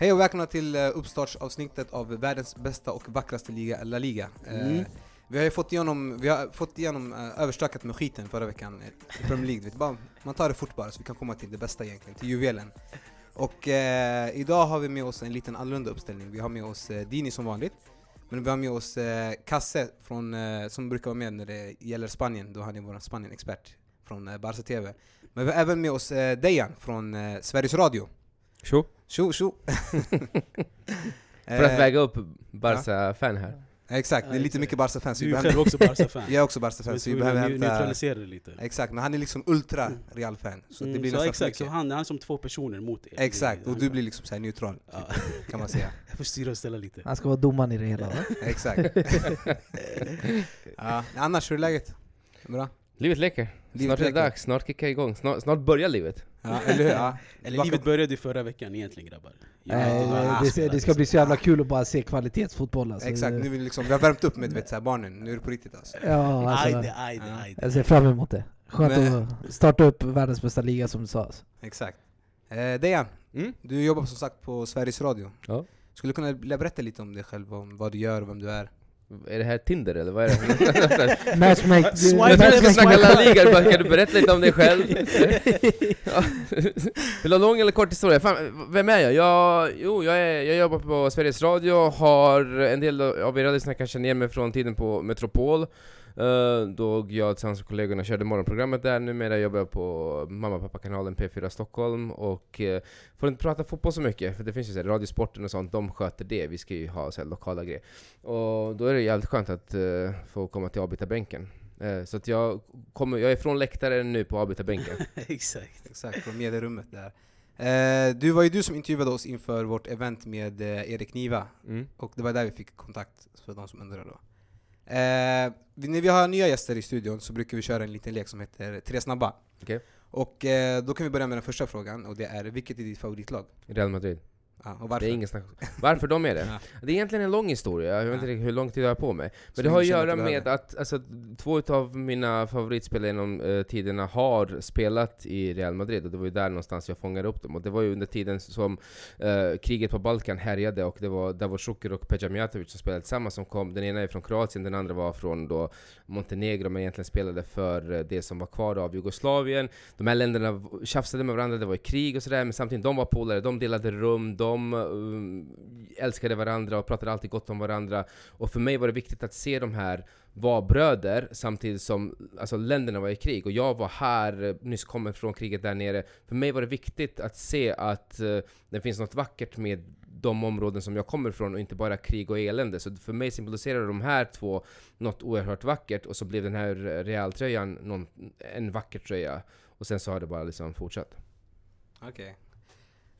Hej och välkomna till eh, uppstartsavsnittet av världens bästa och vackraste liga, La Liga. Eh, Mm. Vi har ju fått igenom, vi har fått igenom uh, överstökat med skiten förra veckan eh, i Premier League. Vet, bara, man tar det fort bara så vi kan komma till det bästa egentligen, till juvelen. Och eh, idag har vi med oss en liten annorlunda uppställning. Vi har med oss eh, Dini som vanligt. Men vi har med oss eh, Kasse från, eh, som brukar vara med när det gäller Spanien, då han är vår Spanien-expert från eh, Barca TV. Men vi har även med oss eh, Dejan från eh, Sveriges Radio. Tjo! Tjo tjo! För att Eh, väga upp Barca-fan här. Exakt, det är lite mycket Barca-fans. Du är behöver- själv också Barca-fan. Jag är också Barca-fan, så vi behöver hämta... neutralisera det lite. Exakt, men han är liksom ultra Real-fan. Så det Mm, blir så nästan exakt, så han, han är som två personer mot er. Exakt, och du blir liksom så här neutral, Ja. kan man säga. Jag får styra och ställa lite. Han ska vara domaren i det hela va? Exakt. ja, annars, hur är läget? Bra? Livet leker. Livet snart är det dags, snart kickar jag igång. Snart, snart börjar livet. Ja, eller hur? Ja. Eller livet började ju förra veckan egentligen grabbar. Ja, Nej, det det, ska, det ska bli så jävla kul att bara se kvalitetsfotboll alltså. Exakt, nu är vi, liksom, vi har värmt upp med vet, så här, barnen, nu är det på riktigt alltså. Ja, alltså, Ajde, ajde, Ja. ajde. jag ser fram emot det. Skönt Men- att starta upp världens bästa liga som du sa. Alltså. Exakt. Eh, Dejan, Mm. du jobbar som sagt på Sveriges Radio. Ja. Skulle du kunna berätta lite om dig själv, om vad du gör och vem du är? Är det här Tinder eller vad är det? Matchmake... Swipe vi skulle snacka La Liga, bara, kan du berätta lite om dig själv? Ja. Vill du ha lång eller kort historia? Fan, vem är jag? jag jo, jag, är, jag jobbar på Sveriges Radio, har en del av era lyssnare kanske känner igen mig från tiden på Metropol Eh, Då jag tillsammans med kollegorna körde morgonprogrammet där, numera jobbar jag på mamma och pappa-kanalen P4 Stockholm och eh, får inte prata fotboll så mycket, för det finns ju så här, Radiosporten och sånt, de sköter det, vi ska ju ha så här, lokala grejer. Och då är det jävligt skönt att eh, få komma till avbytarbänken. Så att jag, kommer, jag är från läktaren nu på avbytarbänken. Exakt. Exakt, från medierummet där. Eh, du var ju du som intervjuade oss inför vårt event med eh, Erik Niva, Mm. och det var där vi fick kontakt, för de som undrar då. Eh, när vi har nya gäster i studion så brukar vi köra en liten lek som heter Tre snabba. Okej. Och eh, då kan vi börja med den första frågan, och det är vilket är ditt favoritlag? Real Madrid. Ja, och varför? Det är ingen snack. Varför de är det? Ja. Det är egentligen en lång historia, jag vet inte riktigt hur lång tid jag har på mig. Så Men det vi har att göra med att alltså, två av mina favoritspelare genom eh, tiderna har spelat i Real Madrid, och det var ju där någonstans jag fångade upp dem. Och det var ju under tiden som eh, kriget på Balkan härjade, och det var Davor Šuker och Peja Mijatovic som spelade tillsammans som kom. Den ena är från Kroatien, den andra var från då Montenegro, men egentligen spelade för eh, det som var kvar av Jugoslavien. De här länderna tjafsade med varandra, det var ju krig och sådär, men samtidigt, de var polare, de delade rum, de um, älskade varandra och pratade alltid gott om varandra. Och för mig var det viktigt att se de här var bröder samtidigt som alltså, länderna var i krig. Och jag var här, eh, nyss kommen från kriget där nere. För mig var det viktigt att se att uh, det finns något vackert med de områden som jag kommer ifrån och inte bara krig och elände. Så för mig symboliserar de här två något oerhört vackert och så blev den här realtröjan en vacker tröja. Och sen så har det bara liksom fortsatt. Okej.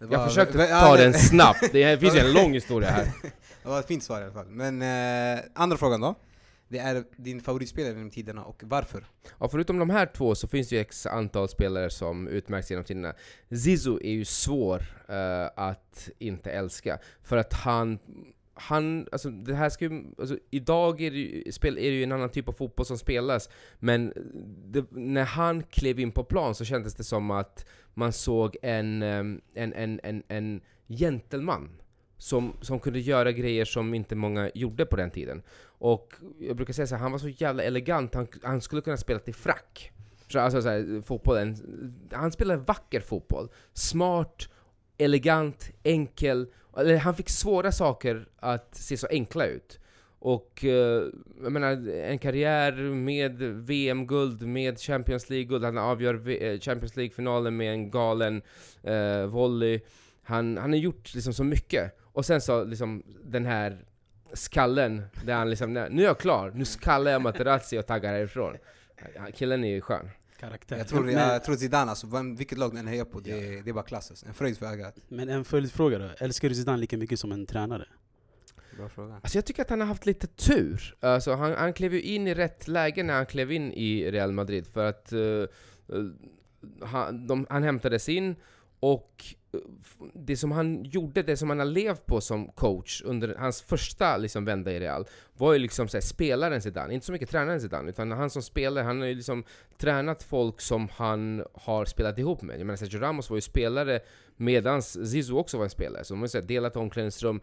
Det Jag var- försökte ja, ta den snabbt, det finns ju en lång historia här. Det var ett fint svar i alla fall. Men eh, andra frågan då? Det är din favoritspelare genom tiderna och varför? Ja, förutom de här två så finns det ju x antal spelare som utmärks genom tiderna. Zizou är ju svår eh, att inte älska, för att han han, alltså det här ska ju, alltså idag är det, ju, spel, är det ju en annan typ av fotboll som spelas, men det, när han klev in på plan så kändes det som att man såg en, en, en, en, en gentleman som, som kunde göra grejer som inte många gjorde på den tiden. Och jag brukar säga så här, han var så jävla elegant, han, han skulle kunna spela till frack. Så, Alltså så här, fotbollen, han spelade vacker fotboll. Smart, elegant, enkel. Eller han fick svåra saker att se så enkla ut. Och eh, jag menar, en karriär med VM-guld, med Champions League-guld, han avgör eh, Champions League-finalen med en galen eh, volley. Han, han har gjort liksom så mycket. Och sen så liksom den här skallen, där han liksom, nu är jag klar, nu skallar jag Materazzi och taggar härifrån. Killen är ju skön. Karaktär. Jag tror, men, jag tror Zidane, alltså, vem, vilket lag du än hejar på, det, är- det är bara klass alltså. En fröjd för ögat. men en följdfråga då. Älskar du Zidane lika mycket som en tränare? Bra fråga. Alltså jag tycker att han har haft lite tur. Alltså han, han klev ju in i rätt läge när han klev in i Real Madrid, för att eh, han, de, han hämtades in och det som han gjorde, det som han har levt på som coach under hans första liksom, vända i Real, var ju liksom så här, spelaren Zidane, inte så mycket tränaren Zidane, utan han som spelare, han har ju liksom tränat folk som han har spelat ihop med. Jag menar Sergio Ramos var ju spelare Medans Zizou också var en spelare, så de har delat omklädningsrum.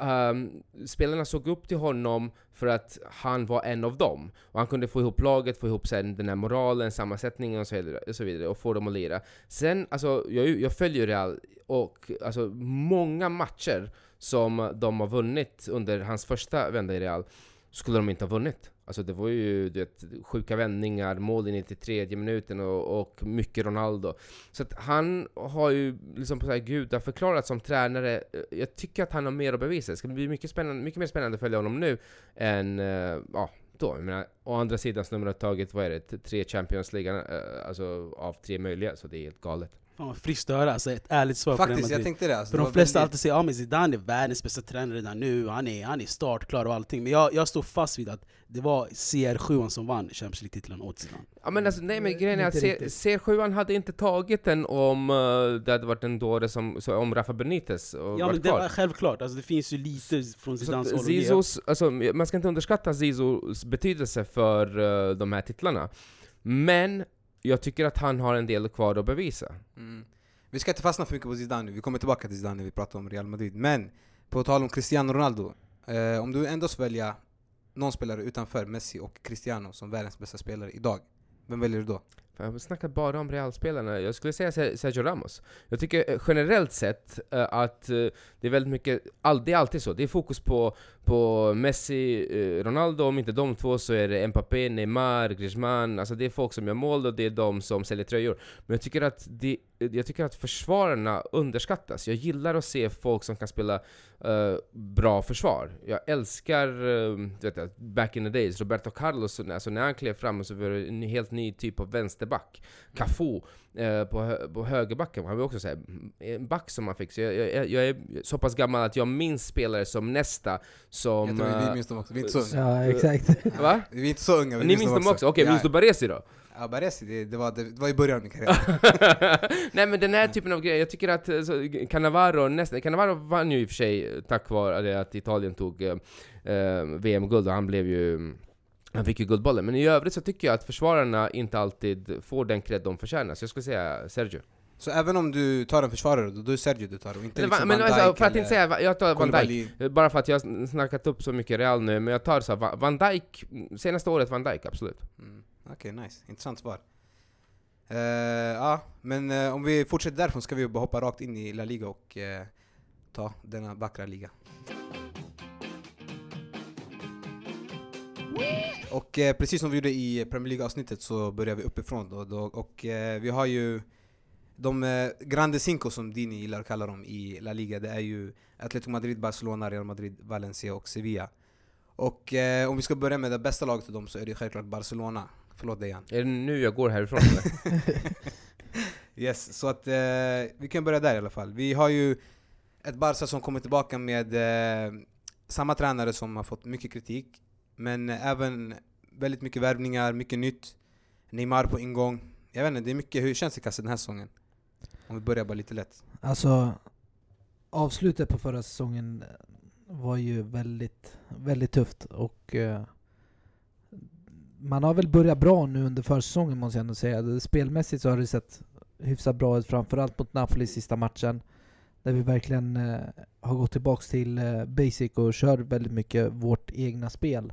Um, spelarna såg upp till honom för att han var en av dem. Och han kunde få ihop laget, få ihop sen den här moralen, sammansättningen och så vidare, och så vidare och få dem att lira. Sen, alltså, jag, jag följer Real och alltså, många matcher som de har vunnit under hans första vända i Real skulle de inte ha vunnit. Alltså det var ju du vet, sjuka vändningar, mål in i 93 minuten och, och mycket Ronaldo. Så att han har ju liksom på så här gudaförklarat som tränare. Jag tycker att han har mer att bevisa. Det ska bli mycket, spännande, mycket mer spännande att följa honom nu än, eh, ja, då. Jag menar, å andra sidan så har de tagit, vad är det, tre Champions League, eh, alltså av tre möjliga, så det är helt galet. Fan vad friskt att höra, alltså ett ärligt svar på Faktiskt, Real jag Madrid. tänkte det. Alltså, För det de flesta väldigt- alltid säger att Zidane är världens bästa tränare redan nu, han är, han är startklar och allting. Men jag, jag står fast vid att det var CR7 som vann Champions League-titeln åt Zidane. Ja men alltså, nej men Eh, grejen är att inte C- riktigt. C7 hade inte tagit den om eh, det hade varit en dåre som, så, om Rafa Benitez och Ja men det var självklart, alltså, det finns ju lite från Zidanes håll. Zizos, alltså, man ska inte underskatta Zizos betydelse för eh, de här titlarna. Men jag tycker att han har en del kvar att bevisa. Mm. Vi ska inte fastna för mycket på Zidane nu, vi kommer tillbaka till Zidane när vi pratar om Real Madrid. Men, på tal om Cristiano Ronaldo. Eh, om du ändå ska välja någon spelare utanför Messi och Cristiano som världens bästa spelare idag, vem väljer du då? Jag snackar bara om Real-spelarna. Jag skulle säga Sergio Ramos. Jag tycker eh, generellt sett eh, att eh, det är väldigt mycket, det är alltid så. Det är fokus på, på Messi, Ronaldo, om inte de två så är det Mbappé, Neymar, Griezmann. Alltså det är folk som gör mål och det är de som säljer tröjor. Men jag tycker att, det, jag tycker att försvararna underskattas. Jag gillar att se folk som kan spela eh, bra försvar. Jag älskar, uh, du vet, back in the days, Roberto Carlos, alltså när han klev fram så var det en helt ny typ av vänsterback. Cafu eh, på, på högerbacken, han var också så här, en back som man fick. Så jag, jag, jag är så pass gammal att jag minns spelare som Nesta, som... jag tror vi minns dem också, vi är inte så unga. Ja, exakt. Va? Vi är inte så unga, vi Ni minns dem också? Okej, Ja. minns du Baresi då? Ja, Baresi, det, det, var, det, det var i början av min karriär. Nej men den här typen av grejer, jag tycker att eh, så, Cannavaro nästan, Cannavaro vann ju i och för sig eh, tack vare att Italien tog eh, eh, VM-guld och han blev ju han fick ju Guldbollen, men i övrigt så tycker jag att försvararna inte alltid får den cred de förtjänar, så jag skulle säga Sergio. Så även om du tar en försvarare, då, är Sergio du tar och inte liksom men Van alltså, Dijk för att inte säga, jag tar Van Dijk, bara för att jag har snackat upp så mycket Real nu, men jag tar så Van Dijk, senaste året Van Dijk, absolut. Mm. Okej, nice. Intressant svar. Uh, ja, men uh, om vi fortsätter därifrån ska vi bara hoppa rakt in i La Liga och eh, ta denna vackra liga. Och precis som vi gjorde i Premier League-avsnittet så börjar vi uppifrån då, då och vi har ju de eh, Grande Cinco som Dini gillar att kalla dem i La Liga, det är ju Atletico Madrid, Barcelona, Real Madrid, Valencia och Sevilla. Och eh, om vi ska börja med det bästa laget av dem så är det självklart Barcelona. Förlåt dig Jan. Är det nu jag går härifrån eller? Yes, så att eh, vi kan börja där i alla fall. Vi har ju ett Barca som kommer tillbaka med eh, samma tränare som har fått mycket kritik, men även väldigt mycket värvningar, mycket nytt. Neymar på ingång. Jag vet inte, det är mycket. Hur känns det Kasse den här säsongen? Om vi börjar bara lite lätt. Alltså, avslutet på förra säsongen var ju väldigt, väldigt tufft och eh, man har väl börjat bra nu under försäsongen måste jag ändå säga. Spelmässigt så har det sett hyfsat bra ut, framförallt mot Napoli sista matchen. Där vi verkligen eh, har gått tillbaks till eh, basic och kör väldigt mycket vårt egna spel.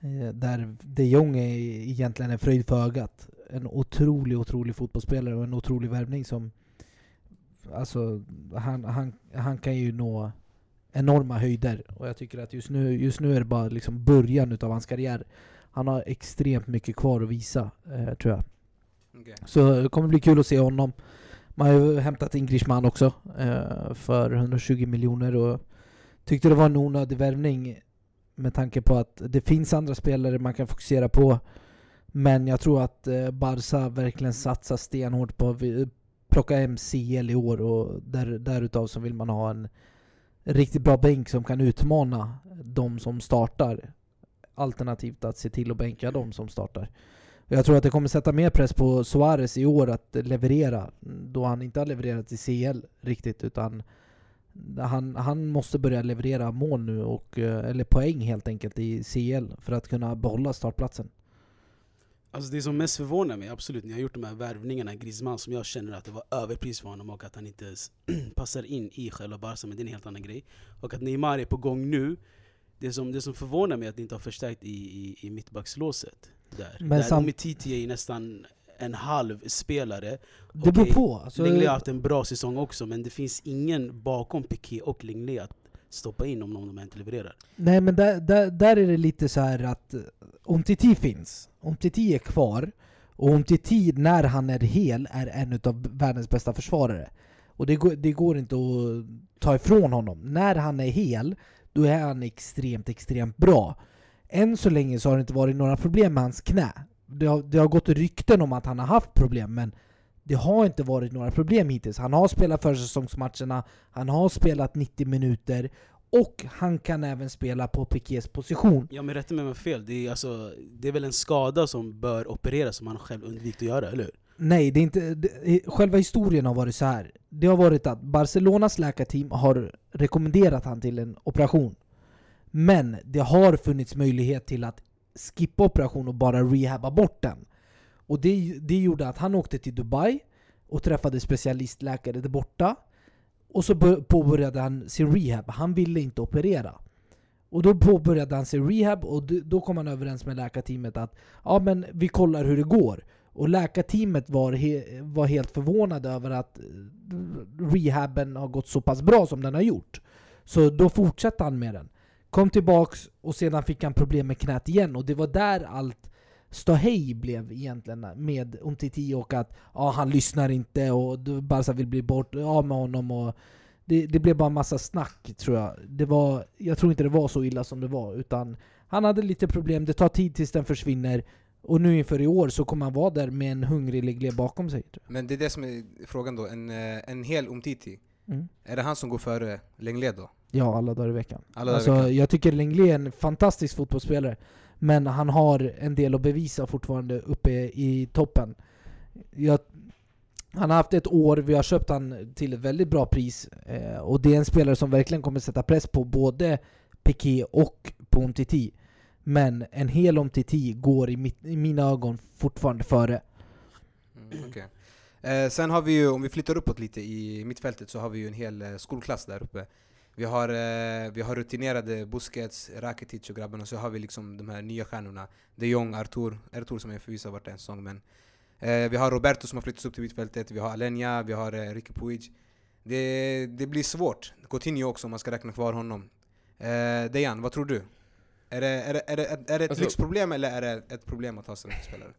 Eh, där de Jong är egentligen en fröjd för ögat. En otrolig, otrolig fotbollsspelare och en otrolig värvning som Alltså, han, han, han kan ju nå enorma höjder. Och jag tycker att just nu, just nu är det bara liksom början utav hans karriär. Han har extremt mycket kvar att visa, eh, tror jag. Okay. Så det kommer bli kul att se honom. Man har ju hämtat in Griezmann också eh, för 120 miljoner och tyckte det var en onödig värvning med tanke på att det finns andra spelare man kan fokusera på. Men jag tror att eh, Barca verkligen satsar stenhårt på att vi- plocka hem CL i år och där, därutav så vill man ha en riktigt bra bänk som kan utmana de som startar. Alternativt att se till att bänka de som startar. Jag tror att det kommer sätta mer press på Suarez i år att leverera, då han inte har levererat i CL riktigt utan han, han måste börja leverera mål nu, och, eh, eller poäng helt enkelt i CL för att kunna behålla startplatsen. Alltså det som mest förvånar mig, absolut, ni har gjort de här värvningarna, Griezmann, som jag känner att det var överpris för honom och att han inte ens passar in i själva Barca, men det är en helt annan grej. Och att Neymar är på gång nu, det som, det som förvånar mig är att ni inte har förstärkt i, i, i mittbackslåset. Där, Men där sam- Umtiti är nästan en halv spelare. Det beror på. Alltså, Lenglet har haft en bra säsong också, men det finns ingen bakom Piqué och Lenglet att stoppa in om de inte levererar. Nej men där, där, där är det lite så här att eh, Umtiti finns, Umtiti är kvar och Umtiti när han är hel är en av världens bästa försvarare. Och det går, det går inte att ta ifrån honom. När han är hel, då är han extremt, extremt bra. Än så länge så har det inte varit några problem med hans knä. Det har, det har gått rykten om att han har haft problem, men det har inte varit några problem hittills. Han har spelat försäsongsmatcherna, han har spelat 90 minuter och han kan även spela på Pikés position. Ja men rätta mig om jag har fel, det är, alltså, det är väl en skada som bör opereras som han själv undvikit att göra, eller hur? Nej, det är inte, det, själva historien har varit så här. Det har varit att Barcelonas läkarteam har rekommenderat han till en operation. Men det har funnits möjlighet till att skippa operation och bara rehabba bort den. Och det, det gjorde att han åkte till Dubai och träffade specialistläkare där borta. Och så påbörjade han sin rehab. Han ville inte operera. Och då påbörjade han sin rehab och då kom han överens med läkarteamet att ja men vi kollar hur det går. Och läkarteamet var, he var helt förvånade över att rehaben har gått så pass bra som den har gjort. Så då fortsatte han med den. Kom tillbaks och sedan fick han problem med knät igen och det var där allt ståhej blev egentligen med Umtiti och att ja, han lyssnar inte och Barca vill bli bort av med honom och det, det blev bara massa snack tror jag. Det var, jag tror inte det var så illa som det var utan han hade lite problem, det tar tid tills den försvinner och nu inför i år så kommer han vara där med en hungrig Legle bakom sig. Men det är det som är frågan då, en, eh, en hel Umtiti. Mm. är det han som går före Lenglet då? Ja, alla dagar i veckan. Alla alltså, veckan. Jag tycker Lenglet är en fantastisk fotbollsspelare. Men han har en del att bevisa fortfarande uppe i toppen. Jag, han har haft ett år, vi har köpt han till ett väldigt bra pris. Eh, och det är en spelare som verkligen kommer sätta press på både Piqué och på Umtiti. Men en hel om Umtiti går i, mitt, i mina ögon fortfarande före. Mm, okay. eh, sen har vi ju, om vi flyttar uppåt lite i mittfältet så har vi ju en hel eh, skolklass där uppe. Vi har, eh, vi har rutinerade Busquets, Rakitic och grabbarna, så har vi liksom de här nya stjärnorna. De Jong, Artur, Artur som är förvisso har varit en säsong men eh, Vi har Roberto som har flyttats upp till mittfältet, vi har Alenia, vi har eh, Ricky Puig. Det, det blir svårt. Coutinho också om man ska räkna kvar honom. Eh, Dejan, vad tror du? Är det, är det, är det, är det ett Alltså- lyxproblem eller är det ett problem att ha spelare?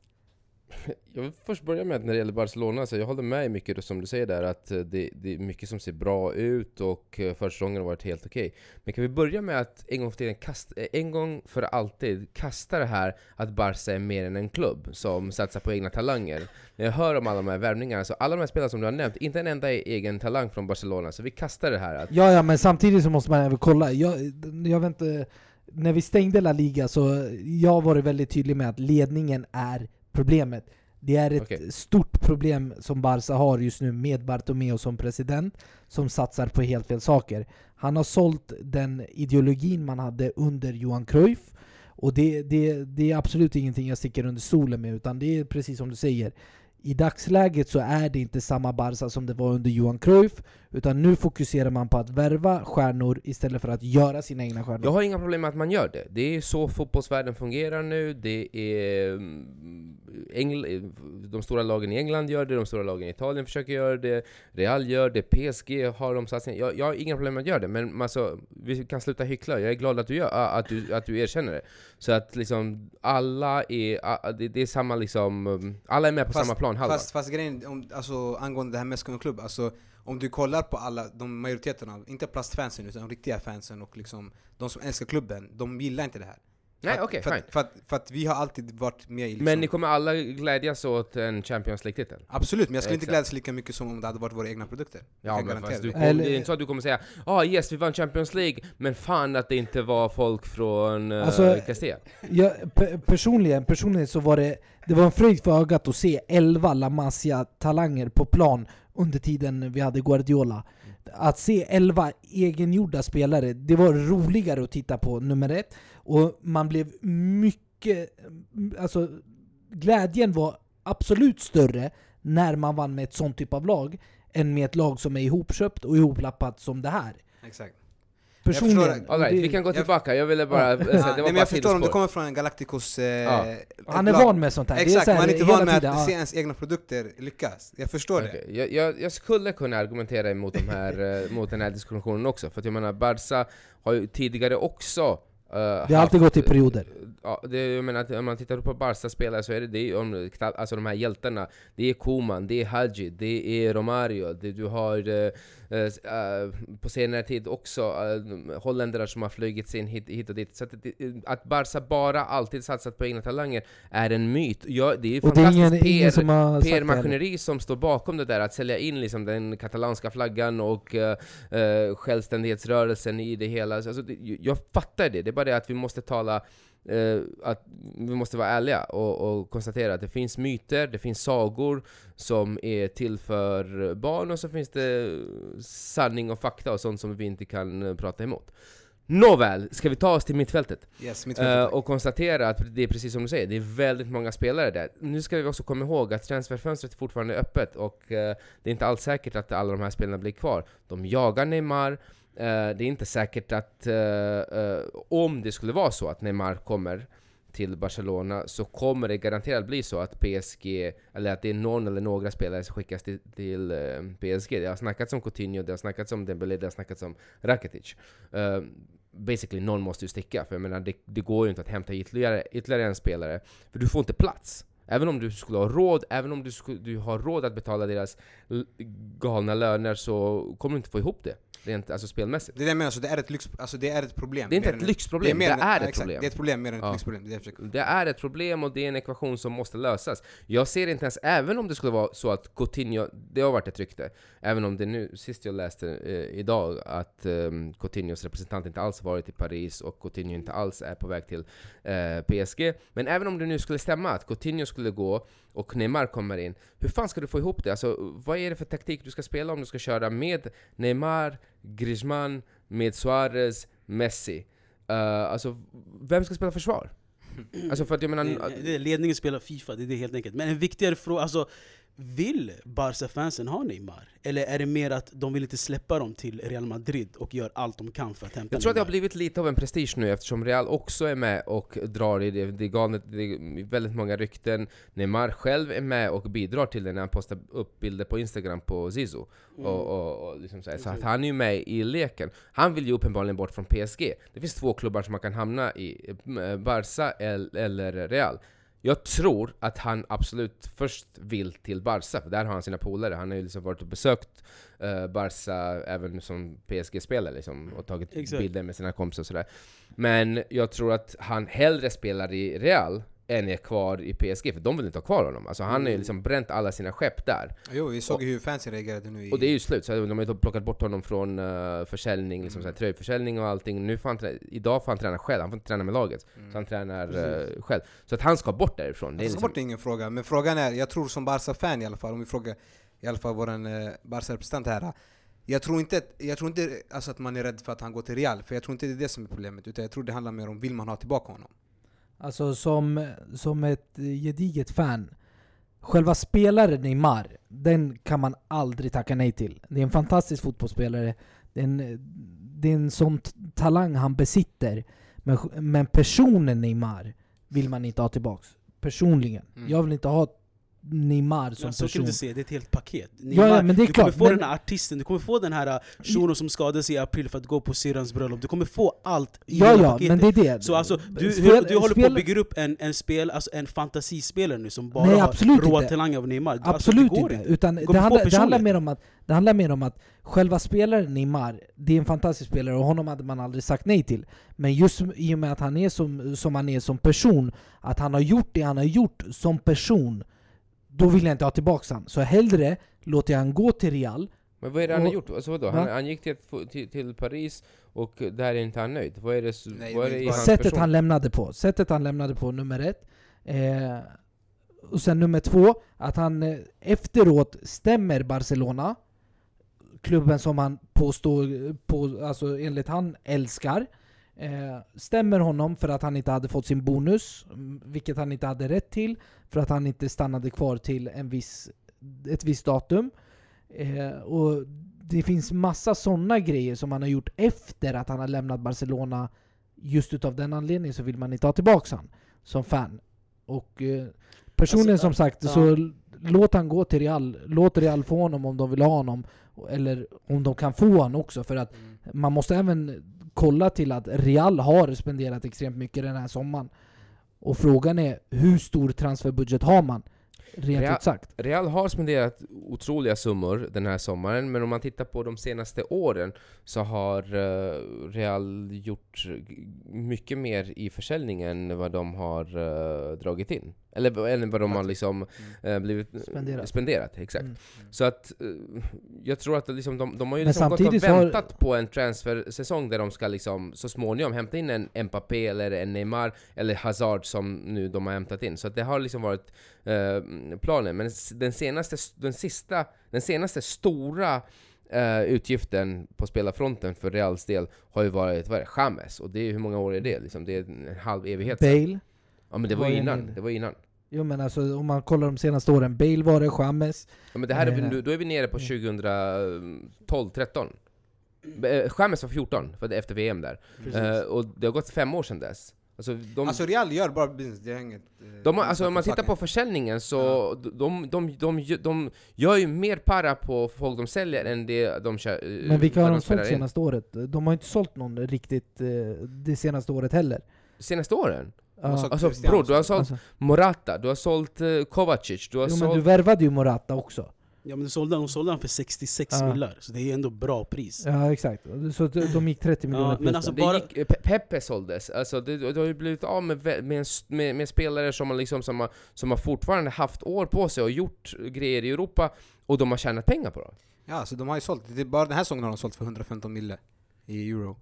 Jag vill först börja med att när det gäller Barcelona, så jag håller med i mycket som du säger där, att eh, det, det är mycket som ser bra ut och eh, försäsongen har varit helt okej. Men kan vi börja med att en gång för, tiden kast, eh, en gång för alltid kasta det här att Barca är mer än en klubb som satsar på egna talanger. När jag hör om alla de här värvningarna, så alla de här spelarna som du har nämnt, inte en enda är egen talang från Barcelona, så vi kastar det här att Ja, ja, men samtidigt så måste man även kolla. Jag, jag vet inte, när vi stängde La Liga så jag varit väldigt tydlig med att ledningen är problemet. Det är ett Okej. stort problem som Barca har just nu med Bartomeu som president, som satsar på helt fel saker. Han har sålt den ideologin man hade under Johan Cruyff, och det, det, det är absolut ingenting jag sticker under stolen med, utan det är precis som du säger. I dagsläget så är det inte samma Barca som det var under Johan Cruyff, utan nu fokuserar man på att värva stjärnor istället för att göra sina egna stjärnor. Jag har inga problem med att man gör det. Det är så fotbollsvärlden fungerar nu. Det är... mm, Engl de stora lagen i England gör det, de stora lagen i Italien försöker göra det, Real gör det, PSG har de satsningar. Jag, jag har inga problem med att göra det, men alltså, vi kan sluta hyckla. Jag är glad att du, gör, att du, att du erkänner det. Så att liksom, alla är... Det, är samma liksom... Alla är med på Fast- samma plan halva. Fast, fast grejen, om, alltså, angående det här med Skåne klubb, alltså, om du kollar på alla, de majoriteten av, inte plastfansen utan de riktiga fansen och liksom de som älskar klubben, de gillar inte det här. Nej, okej, för, fine. att, för, att, för att vi har alltid varit med i liksom, Men ni kommer alla glädjas åt en Champions League-titel? Absolut, men jag skulle inte Exakt. glädjas lika mycket som om det hade varit våra egna produkter. Ja men fast du, det. kom, Eller- det är inte så att du kommer säga ah yes vi vann Champions League, men fan att det inte var folk från uh, Alltså, Castilla. Jag, pe- personligen, personligen så var det, det var en fröjd för ögat att se 11 La Masia-talanger på plan under tiden vi hade Guardiola. Att se 11 egengjorda spelare, det var roligare att titta på nummer ett. Och man blev mycket alltså, glädjen var absolut större när man vann med ett sånt typ av lag än med ett lag som är ihopköpt och ihoplappat som det här. Exakt. Personligen. förstår All right, det- vi kan gå jag- tillbaka, jag ville bara... Ja. säga, det var nej, jag förstår om du kommer från en Galacticos... Eh, Ja. han är lag. van med sånt här. Exakt, det är så här man är inte van med tiden, att se ens egna produkter lyckas. Jag förstår det. Okej, Jag, jag, jag skulle kunna argumentera emot, de här, eh, mot den här diskussionen också, för att jag menar Barca har ju tidigare också Det har alltid gått i perioder. Ja, det, jag menar, om man tittar på Barca-spelare så är det, det om, alltså de här hjältarna, det är Koman, det är Hadji, det är Romario, det, du har eh, eh, eh, på senare tid också eh, holländare som har flugits in hit, hit och dit. Så att, att Barca bara alltid satsat på egna talanger är en myt. Ja, det är ingen, fantastiskt ingen PR, som. PR-maskineri står bakom det där, att sälja in liksom den katalanska flaggan och uh, självständighetsrörelsen i det hela. Alltså, jag fattar det, det är bara det att vi måste tala eh, att vi måste vara ärliga och, och konstatera att det finns myter, det finns sagor som är till för barn och så finns det sanning och fakta och sånt som vi inte kan eh, prata emot. Nåväl, ska vi ta oss till mittfältet? Yes, mitt Eh, och konstatera att det är precis som du säger, det är väldigt många spelare där. Nu ska vi också komma ihåg att transferfönstret fortfarande är öppet och eh, det är inte alls säkert att alla de här spelarna blir kvar. De jagar Neymar, Eh, det är inte säkert att eh, eh, om det skulle vara så att Neymar kommer till Barcelona så kommer det garanterat bli så att PSG, eller att det är någon eller några spelare som skickas till, till PSG. Det har snackats om Coutinho, det har snackats om Dembélé, det har snackats om Rakitic. Uh, basically, någon måste ju sticka, för jag menar, det, det går ju inte att hämta ytterligare, ytterligare en spelare, för du får inte plats. Även om du skulle ha råd, även om du, skulle, du har råd att betala deras galna löner så kommer du inte få ihop det, rent alltså spelmässigt. Det är det jag menar, så det är ett, lyx, alltså det är ett problem. Det är inte ett lyxproblem, det är ja, ett exakt, problem. Det är ett problem mer än ett Ja. lyxproblem. Det är det Det är ett problem och det är en ekvation som måste lösas. Jag ser inte ens, även om det skulle vara så att Coutinho, det har varit ett rykte, även om det nu, sist jag läste eh, idag, att eh, Coutinhos representant inte alls varit i Paris och Coutinho inte alls är på väg till eh, PSG. Men även om det nu skulle stämma att Coutinho skulle gå och Neymar kommer in, hur fan ska du få ihop det? Alltså, vad är det för taktik du ska spela om du ska köra med Neymar, Griezmann, med Suarez, Messi? Uh, alltså, vem ska spela försvar? Alltså för att jag menar... Det, det ledningen spelar Fifa, det är det helt enkelt. Men en viktigare fråga, alltså vill Barca-fansen ha Neymar? Eller är det mer att de vill inte släppa dem till Real Madrid och gör allt de kan för att hämta Jag tror att det har blivit lite av en prestige nu eftersom Real också är med och drar i det. Det är, galet, det är väldigt många rykten. Neymar själv är med och bidrar till det när han postar upp bilder på Instagram på Zizou. Mm. Och, och, och liksom så, så att han är ju med i leken. Han vill ju uppenbarligen bort från PSG. Det finns två klubbar som man kan hamna i, eh, Barca el- eller Real. Jag tror att han absolut först vill till Barca, för där har han sina polare. Han har ju liksom varit och besökt uh, Barca även som PSG-spelare liksom, och tagit Exakt. bilder med sina kompisar och sådär. Men jag tror att han hellre spelar i Real än är kvar i PSG, för de vill inte ha kvar honom. Alltså han har ju Mm. liksom bränt alla sina skepp där. Jo, vi såg ju hur fansen reagerade nu i... Och det är ju slut, så de har ju plockat bort honom från uh, försäljning, liksom Mm. såhär, tröjförsäljning och allting. Nu får han trä- idag får han träna själv, han får inte träna med laget. Mm. Så han tränar eh, själv. Så att han ska bort därifrån. Det är Alltså, liksom, bort är ingen fråga, men frågan är, jag tror som Barca-fan i alla fall, om vi frågar i alla fall våran eh, Barca-representant här. Jag tror inte, jag tror inte alltså, att man är rädd för att han går till Real, för jag tror inte det är det som är problemet. Utan jag tror det handlar mer om, vill man ha tillbaka honom? Alltså som, som ett gediget fan. Själva spelaren Neymar, den kan man aldrig tacka nej till. Det är en fantastisk fotbollsspelare. Det är en, det är en sån talang han besitter. Men, men personen Neymar vill man inte ha tillbaks. Personligen. Mm. Jag vill inte ha Neymar som Ja, så kan du person. säga, det är ett helt paket. Ja, ja, men det är du klart, kommer få men- den här artisten, du kommer få den här uh, shunon som skadade sig i april för att gå på syrrans bröllop. Du kommer få allt i Ja, ja, paketet. men det är det. Så alltså, du, Spel- hur, du håller på spel- att bygga upp en, en, spel, alltså en fantasispelare nu som bara Nej, har råa inte. talanger av Neymar. Absolut alltså, det inte. Utan det, få handlar, det, handlar mer om att, det handlar mer om att själva spelaren Neymar, det är en fantastisk spelare och honom hade man aldrig sagt nej till. Men just i och med att han är som, som han är som person, att han har gjort det han har gjort som person, då vill jag inte ha tillbaka han. Så hellre låter jag han gå till Real, men vad är det han har och- gjort? Alltså vadå? Han, han gick till, till, till Paris och där är inte han nöjd. Vad är det, Nej, vad är det det är i hans sättet person? han lämnade på. Sättet han lämnade på, nummer ett. Eh, och sen nummer två, att han eh, efteråt stämmer Barcelona, klubben som han påstår, på, alltså enligt han älskar. Eh, stämmer honom för att han inte hade fått sin bonus, mm, vilket han inte hade rätt till, för att han inte stannade kvar till en viss, ett visst datum. Eh, och det finns massa sådana grejer som han har gjort efter att han har lämnat Barcelona. Just utav den anledningen så vill man inte ha tillbaka han som fan. Och eh, personligen Alltså, som sagt, ja. så låt han gå till Real. Låt Real få honom om de vill ha honom. Eller om de kan få honom också. För att Mm. man måste även kolla till att Real har spenderat extremt mycket den här sommaren. Och frågan är, hur stor transferbudget har man? Rent Real- ut sagt. Real har spenderat otroliga summor den här sommaren, men om man tittar på de senaste åren så har eh, Real gjort mycket mer i försäljningen än vad de har eh, dragit in. Eller, eller vad de har liksom eh, blivit Spenderat. spenderat. Exakt. Mm. Så att eh, jag tror att liksom, de, de har ju liksom gått och så har- väntat på en transfersäsong där de ska liksom så småningom hämta in en Mbappé eller en Neymar eller Hazard som nu de har hämtat in. Så att det har liksom varit eh, planen. Men den senaste, den sista, den senaste stora eh, utgiften på spelarfronten för Reals del har ju varit, vad är det, James. Och det är, hur många år är det? Liksom, det är en halv evighet sedan. Bale. Ja men det var var ju innan. Det var innan. Jo men alltså om man kollar de senaste åren. Bale var det, James. Ja, men det här är, vi Eh. nu- då är vi nere på 2012, 13. Eh, James var 14, för det efter VM där. Eh, och det har gått fem år sedan dess. Alltså, de, Alltså Real gör bara business, det är inget... eh, de har, inget alltså snack om man tittar på försäljningen så de, de, de, de, de gör ju mer para på folk de säljer än det de kör, Men vilka har de spelar sålt senaste året? De har inte sålt någon riktigt det senaste året heller. Senaste åren? Ja. sålt- Alltså bror, du har sålt Alltså, Morata, du har sålt uh, Kovacic, du har jo, men du sålt... värvade ju Morata också. Ja men de sålde, de sålde han för 66 Ja. millar, så det är ändå bra pris. Ja exakt. Så de gick 30 miljoner Ja, men alltså bara- gick, eh, Pe- Pepe såldes, alltså det, det har ju blivit av med, med, med, med spelare som har, liksom, som, har, som har fortfarande haft år på sig och gjort grejer i Europa och de har tjänat pengar på det. Ja, så de har ju sålt, det är bara den här säsongen har de sålt för 115 mille i euro.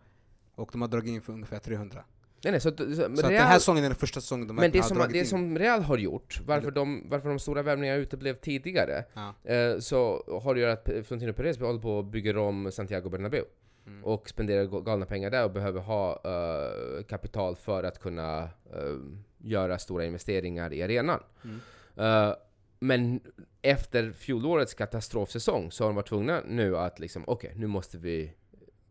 Och de har dragit in för ungefär 300. Nej, nej, så, att- så, Så att den här Real, säsongen är den första säsongen de men det har som, det in. som Real har gjort, varför de, varför de stora värvningarna uteblev tidigare, Ja. eh, så har det ju att Florentino Perez håller på och bygger om Santiago Bernabéu. Mm. och spenderar ga- galna pengar där och behöver ha eh, kapital för att kunna eh, göra stora investeringar i arenan. Mm. Eh, men efter fjolårets katastrofsäsong så har de varit tvungna nu att liksom, okej, nu måste vi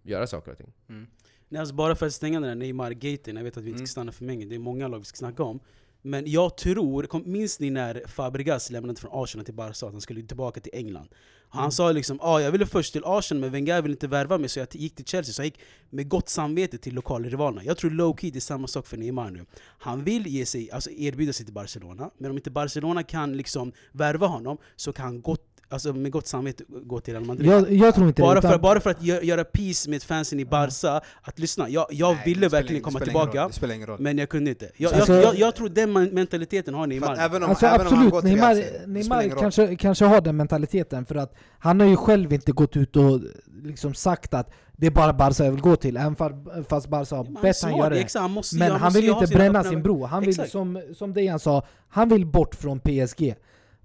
göra saker och ting. Mm. Nej, alltså bara för att stänga den här Neymar-gaten, jag vet att vi inte Mm. ska stanna för länge, det är många lag vi ska snacka om. Men jag tror, kom, minns ni när Fabregas lämnade från Arsenal till Barca, att han skulle tillbaka till England? Han Mm. sa liksom ah, jag ville först till Arsenal men Wenger ville inte värva mig så jag gick till Chelsea, så jag gick med gott samvete till lokalrivalerna. Jag tror low-key det är samma sak för Neymar nu. Han vill ge sig, alltså erbjuda sig till Barcelona, men om inte Barcelona kan liksom värva honom så kan han gott, alltså med gott samvete gå till Real Madrid. Jag, jag tror inte Bara det. för, utan- bara för att gö- göra peace med fansen i Barca, att lyssna, jag, jag Nej, ville verkligen komma tillbaka, men jag kunde inte. Jag, Alltså- jag, jag, jag tror den mentaliteten har För Neymar. även om, Alltså även om han absolut, går till Neymar, Real, Neymar kanske, kanske har den mentaliteten för att han har ju själv inte gått ut och liksom sagt att det är bara Barca jag vill gå till, även fa- fast Barca har Ja, bett han göra det. exakt, han måste, Men han han vill inte bränna sin bro. Han vill, Exakt. som, som Dejan sa, han vill bort från PSG.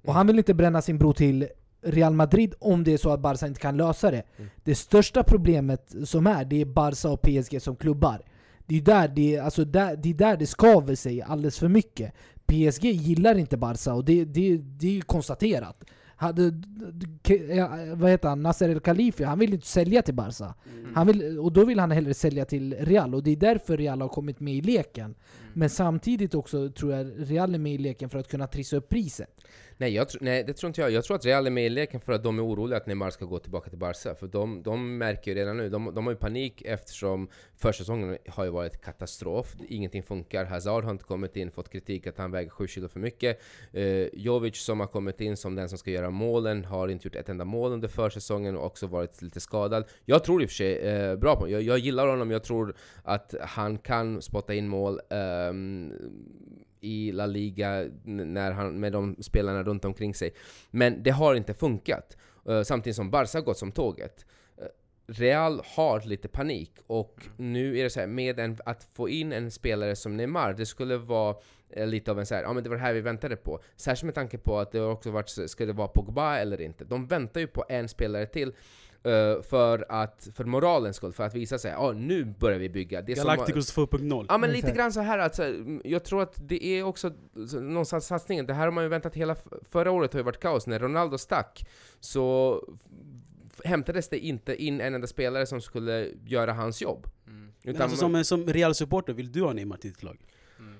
Och han vill inte bränna sin bro till Real Madrid om det är så att Barca inte kan lösa det. Mm. Det största problemet som är, det är Barca och PSG som klubbar. Det är där det, alltså där, det, är där det skaver sig alldeles för mycket. PSG gillar inte Barca och det, det, det är ju konstaterat. Hade, vad heter han? Nasser El Khalifi, han vill inte sälja till Barca. Mm. Han vill, och då vill han hellre sälja till Real, och det är därför Real har kommit med i leken. Men samtidigt också tror jag Real är med i leken för att kunna trissa upp priset. Nej, jag, tr- nej, det tror inte jag. Jag tror att Real är med i leken för att de är oroliga att Neymar ska gå tillbaka till Barca. För de, de märker ju redan nu, de, de har ju panik eftersom försäsongen har ju varit katastrof. Ingenting funkar. Hazard har inte kommit in, fått kritik att han väger 7 kilo för mycket. Eh, Jovic som har kommit in som den som ska göra målen har inte gjort ett enda mål under försäsongen och också varit lite skadad. Jag tror i och för sig eh, bra på honom. Jag, jag gillar honom, jag tror att han kan spotta in mål. ehm, i La Liga när han, med de spelarna runt omkring sig. Men det har inte funkat. Eh, samtidigt som Barca har gått som tåget. Eh, Real har lite panik och nu är det så här med en, att få in en spelare som Neymar, det skulle vara eh, lite av en så här, ja men det var det här vi väntade på. Särskilt med tanke på att det också varit, ska det vara Pogba eller inte? De väntar ju på en spelare till eh, för att, för moralens skull, för att visa sig, ja nu börjar vi bygga. Det Galacticos 2.0. Ja men lite grann så här att så, här, jag tror att det är också så, någonstans satsningen. Det här har man ju väntat hela förra året har ju varit kaos. När Ronaldo stack så hämtades det inte in en enda spelare som skulle göra hans jobb. Mm. Men Utan alltså, som, som Real-supporter, vill du ha Neymar till ditt lag? Mm.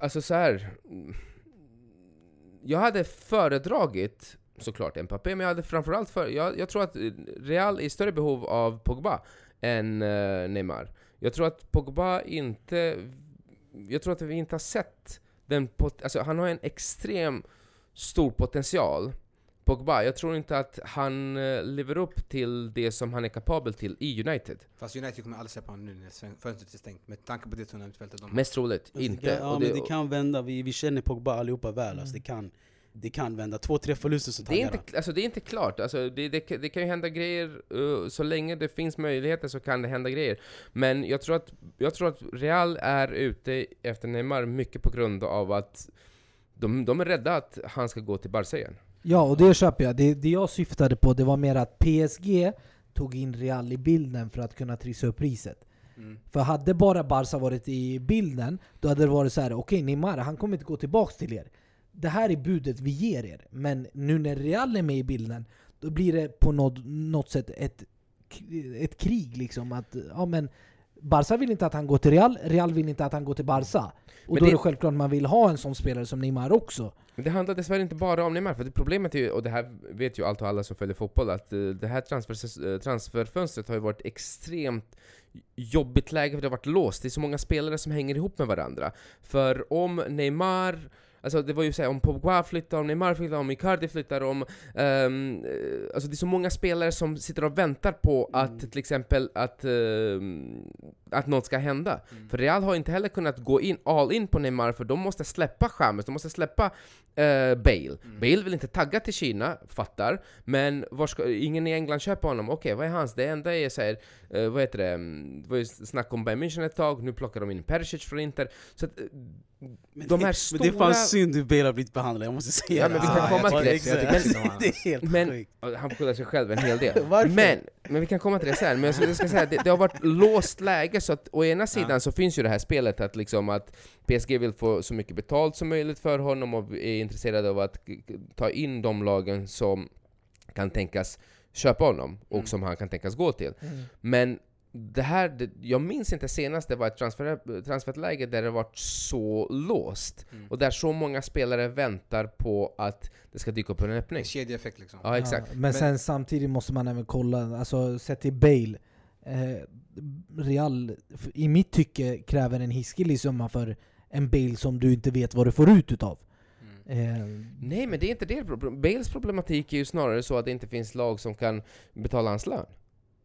Alltså så här. Jag hade föredragit såklart Mbappé, men jag hade framförallt för, jag, jag tror att Real är i större behov av Pogba än eh, Neymar. Jag tror att Pogba inte... Jag tror att vi inte har sett den... Pot, alltså han har en extrem stor potential. Pogba, jag tror inte att han eh, lever upp till det som han är kapabel till i United. Fast United kommer aldrig släppa honom nu när fönstret är stängt, med tanke på det tunnelmittfältet de har. Mest troligt Alltså, inte. Det ja, Och men det- det kan vända, vi, vi känner Pogba allihopa väl. Mm. Alltså, det, kan, det kan vända. Två, tre förluster så Det är, inte, alltså det är inte klart, alltså det, det, det kan ju hända grejer, uh, så länge det finns möjligheter så kan det hända grejer. Men jag tror att, jag tror att Real är ute efter Neymar mycket på grund av att de, de är rädda att han ska gå till Barca igen. Ja, och det köper jag. Det, det jag syftade på det var mer att PSG tog in Real i bilden för att kunna trissa upp priset. Mm. För hade bara Barca varit i bilden, då hade det varit så här: okej Neymar, han kommer inte gå tillbaks till er. Det här är budet vi ger er. Men nu när Real är med i bilden, då blir det på något, något sätt ett, ett krig liksom. Att, ja, men Barca vill inte att han går till Real, Real vill inte att han går till Barca. Och Men då det- är det självklart man vill ha en sån spelare som Neymar också. Men det handlar dessvärre inte bara om Neymar, för det problemet är ju, och det här vet ju allt och alla som följer fotboll, att eh, det här transfer, eh, transferfönstret har ju varit extremt jobbigt läge, för det har varit låst. Det är så många spelare som hänger ihop med varandra. För om Neymar Alltså det var ju såhär, om Pogba flyttar, om Neymar flyttar, om Icardi flyttar, om... eh, alltså det är så många spelare som sitter och väntar på att Mm. till exempel att, ehm, att något ska hända. Mm. För Real har inte heller kunnat gå in all in på Neymar för de måste släppa James, de måste släppa eh, Bale. Mm. Bale vill inte tagga till Kina, fattar. Men var ska, ingen i England köper honom. Okej, vad är hans? Det enda är såhär, eh, vad heter det, Mm, det var ju snack om Bayern München ett tag, nu plockar de in Perisic från Inter. Så att, eh, Men de det, här Men det är stora... fan synd hur Bale har blivit behandlad, jag måste säga Ja, men vi kan Ja, komma till det. också om Det är helt Men- sjukt. Han skylla sig själv en hel del. Men, men vi kan komma till det sen. Men jag ska, jag ska säga, det, det har varit låst läge, så att å ena sidan Ja. så finns ju det här spelet att liksom att PSG vill få så mycket betalt som möjligt för honom och är intresserade av att ta in de lagen som kan tänkas köpa honom och Mm. som han kan tänkas gå till. Men det här, det, jag minns inte senast det var ett transfer, transferläge där det varit så låst. Mm. Och där så många spelare väntar på att det ska dyka upp en öppning. En kedjeeffekt liksom. Ja, exakt. Ja, men, sen samtidigt måste man även kolla, alltså sett till Bale, eh, Real i mitt tycke kräver en hiskelig summa för en Bale som du inte vet vad du får ut utav. Mm. Eh, Nej, men det är inte det. problem- Bales problematik är ju snarare så att det inte finns lag som kan betala hans lön.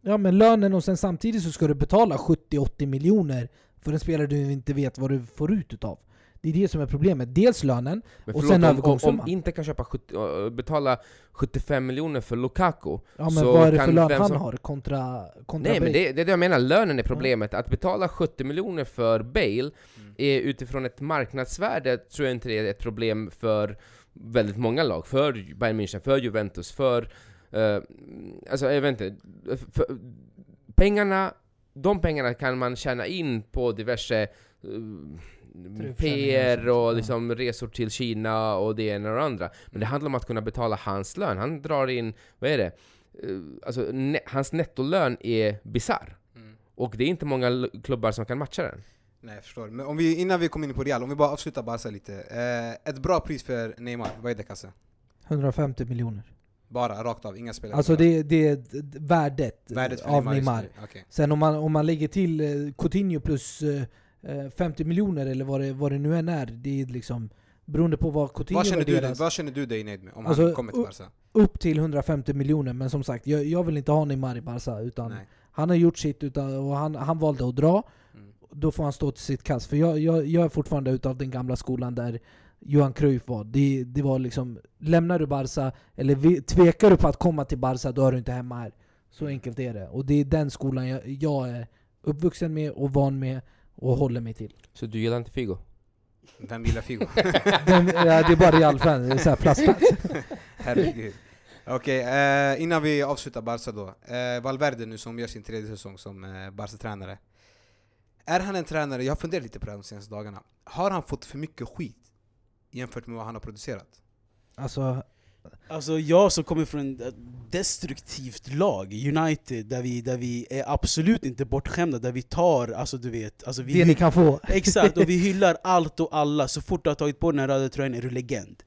Ja men lönen och sen samtidigt så ska du betala 70-80 miljoner för en spelare du inte vet vad du får ut utav. Det är det som är problemet. Dels lönen, Men Och förlåt, sen om, om, övergångssumman. om inte kan köpa 70, äh, betala 75 miljoner för Lukaku. ja men Så vad är det kan för lön han som- har kontra, kontra Nej, men Bale? det, det är det jag menar. Lönen är problemet. Att betala 70 miljoner för Bale Mm. är utifrån ett marknadsvärde tror jag inte det är ett problem för väldigt många lag. För Bayern München, för Juventus, för... eh, alltså jag vet inte. För, pengarna, de pengarna kan man tjäna in på diverse uh, PR sånt, ja. och liksom resor till Kina och det ena och det andra. Men det handlar om att kunna betala hans lön. Han drar in, vad är det? Eh, alltså, ne- hans nettolön är bizarr. Mm. Och det är inte många klubbar som kan matcha den. Nej jag förstår. Men om vi, innan vi kommer in på Real, om vi bara avslutar Barca lite. Eh, ett bra pris för Neymar, vad är det Kasse? 150 miljoner. Bara, rakt av, inga spelare? Alltså det, det är d- d- värdet, Värdet av Neymar. okej. Sen om man, om man lägger till eh, Coutinho plus eh, eh, 50 miljoner eller vad det, vad det nu än är, det är liksom beroende på vad Coutinho Vad känner, du, dig- vad känner du dig nöjd med om Alltså, han kommer till Barca? upp till 150 miljoner. Men som sagt, jag, jag vill inte ha Neymar i Barca utan Nej. han har gjort sitt utan, och han, han valde att dra. Mm. Då får han stå till sitt kast. För jag, jag, jag är fortfarande utav den gamla skolan där Johan Cruyff var. Det, det var liksom, lämnar du Barca, eller tvekar du på att komma till Barca, då är du inte hemma här. Så enkelt är det. Och det är den skolan jag, jag är uppvuxen med och van med och håller mig till. Så du gillar inte Figo? Vem gillar Figo? Den, ja, det är bara Real-fan, det är såhär plastfans. Herregud. Okej, eh, innan vi avslutar Barca då. Eh, Valverde nu som gör sin tredje säsong som eh, Barca-tränare. Är han en tränare, jag har funderat lite på det här de senaste dagarna. Har han fått för mycket skit jämfört med vad han har producerat? Alltså, Alltså jag som kommer från ett destruktivt lag, United, där vi, där vi är absolut inte bortskämda, där vi tar, alltså du vet, alltså vi det ni kan få. Exakt, och vi hyllar allt och alla. Så fort du har tagit på den här röda tröjan är du legend.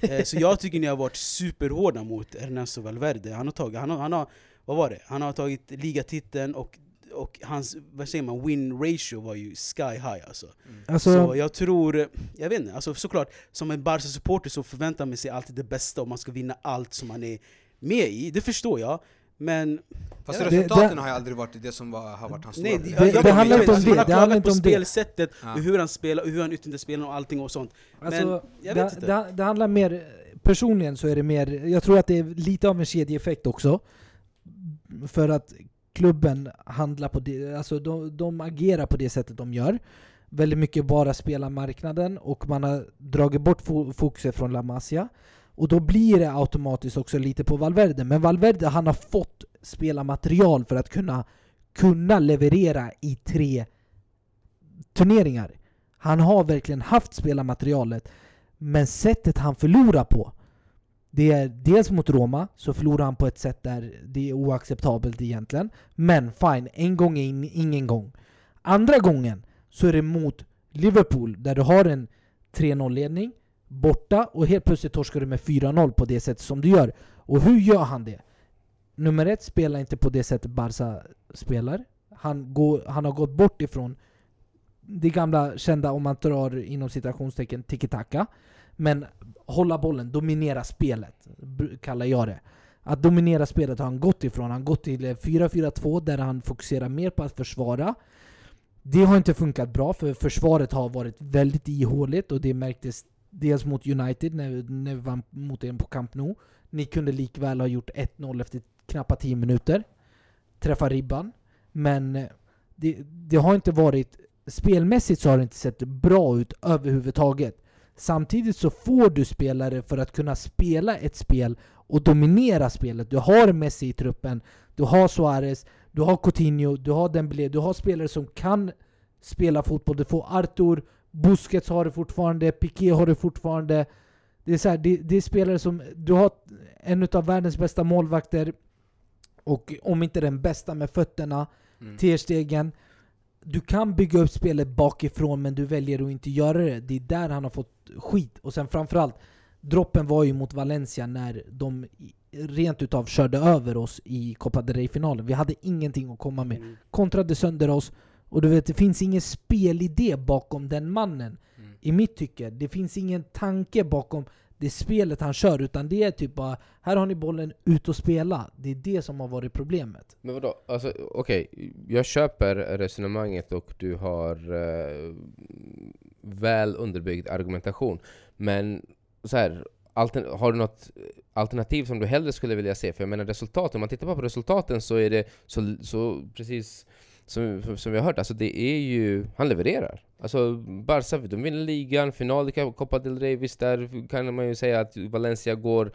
Eh, så jag tycker ni har varit superhårda mot Ernesto Valverde. Han har tagit, han har, han har, vad var det? Han har tagit ligatiteln och, och hans vad säger man, win ratio var ju sky high alltså. Alltså, Så jag tror, jag vet inte, alltså såklart som en Barca-supporter så förväntar man sig alltid det bästa om man ska vinna allt som man är med i, det förstår jag. Men Fast Ja, det- resultaten det- har ju aldrig varit det som var, har varit hans Nej, stora det, jag, jag, det jag, handlar jag, inte om det, Han har det handlar klagat inte på om det. spelsättet, Ja. och hur han spelar, och hur han utnyttjar spelen och allting och sånt. Alltså, jag det, vet inte. Det, det handlar mer, personligen så är det mer, jag tror att det är lite av en kedjeeffekt också. För att klubben handlar på det, alltså de, de agerar på det sättet de gör. Väldigt mycket bara spela marknaden och man har dragit bort fokuset från La Masia. Och då blir det automatiskt också lite på Valverde. Men Valverde han har fått spela material för att kunna, kunna leverera i tre turneringar. Han har verkligen haft spelarmaterialet. Men sättet han förlorar på, det är dels mot Roma, så förlorar han på ett sätt där det är oacceptabelt egentligen. Men fine, en gång är in, ingen gång. Andra gången så är det mot Liverpool, där du har en 3-0-ledning borta och helt plötsligt torskar du med 4-0 på det sättet som du gör. Och hur gör han det? Nummer ett, spelar inte på det sättet Barca spelar. Han, går, han har gått bort ifrån det gamla kända, om man drar inom citationstecken, tiki-taka. Men hålla bollen, dominera spelet, kallar jag det. Att dominera spelet har han gått ifrån. Han har gått till 4-4-2 där han fokuserar mer på att försvara. Det har inte funkat bra för försvaret har varit väldigt ihåligt och det märktes dels mot United när, när vi vann mot dem på Camp Nou. Ni kunde likväl ha gjort 1-0 efter knappt 10 minuter. Träffa ribban. Men eh, det, det har inte varit... Spelmässigt så har det inte sett bra ut överhuvudtaget. Samtidigt så får du spelare för att kunna spela ett spel och dominera spelet. Du har Messi i truppen, du har Suarez, du har Coutinho, du har Dembélé, du har spelare som kan spela fotboll. Du får Arthur, Busquets har det fortfarande, Piqué har det fortfarande. Det är, så här, det, det är spelare som... Du har en av världens bästa målvakter, och om inte den bästa med fötterna, Mm. Ter Stegen. Du kan bygga upp spelet bakifrån men du väljer att inte göra det. Det är där han har fått skit. Och sen framförallt, droppen var ju mot Valencia när de rent utav körde över oss i Copa del Rey-finalen. Vi hade ingenting att komma med. Mm. Kontrade sönder oss. Och du vet, det finns ingen spelidé bakom den mannen. Mm. I mitt tycke. Det finns ingen tanke bakom det spelet han kör. Utan det är typ bara, här har ni bollen, ut och spela. Det är det som har varit problemet. Men vadå? Alltså, okej, jag köper resonemanget och du har eh, väl underbyggd argumentation. Men så här, altern- har du något alternativ som du hellre skulle vilja se? För jag menar resultaten, om man tittar på resultaten så är det så, så precis som, som vi har hört, alltså det är ju, han levererar. Alltså Barca, de vinner ligan, final i Copa del Rey, visst där kan man ju säga att Valencia går,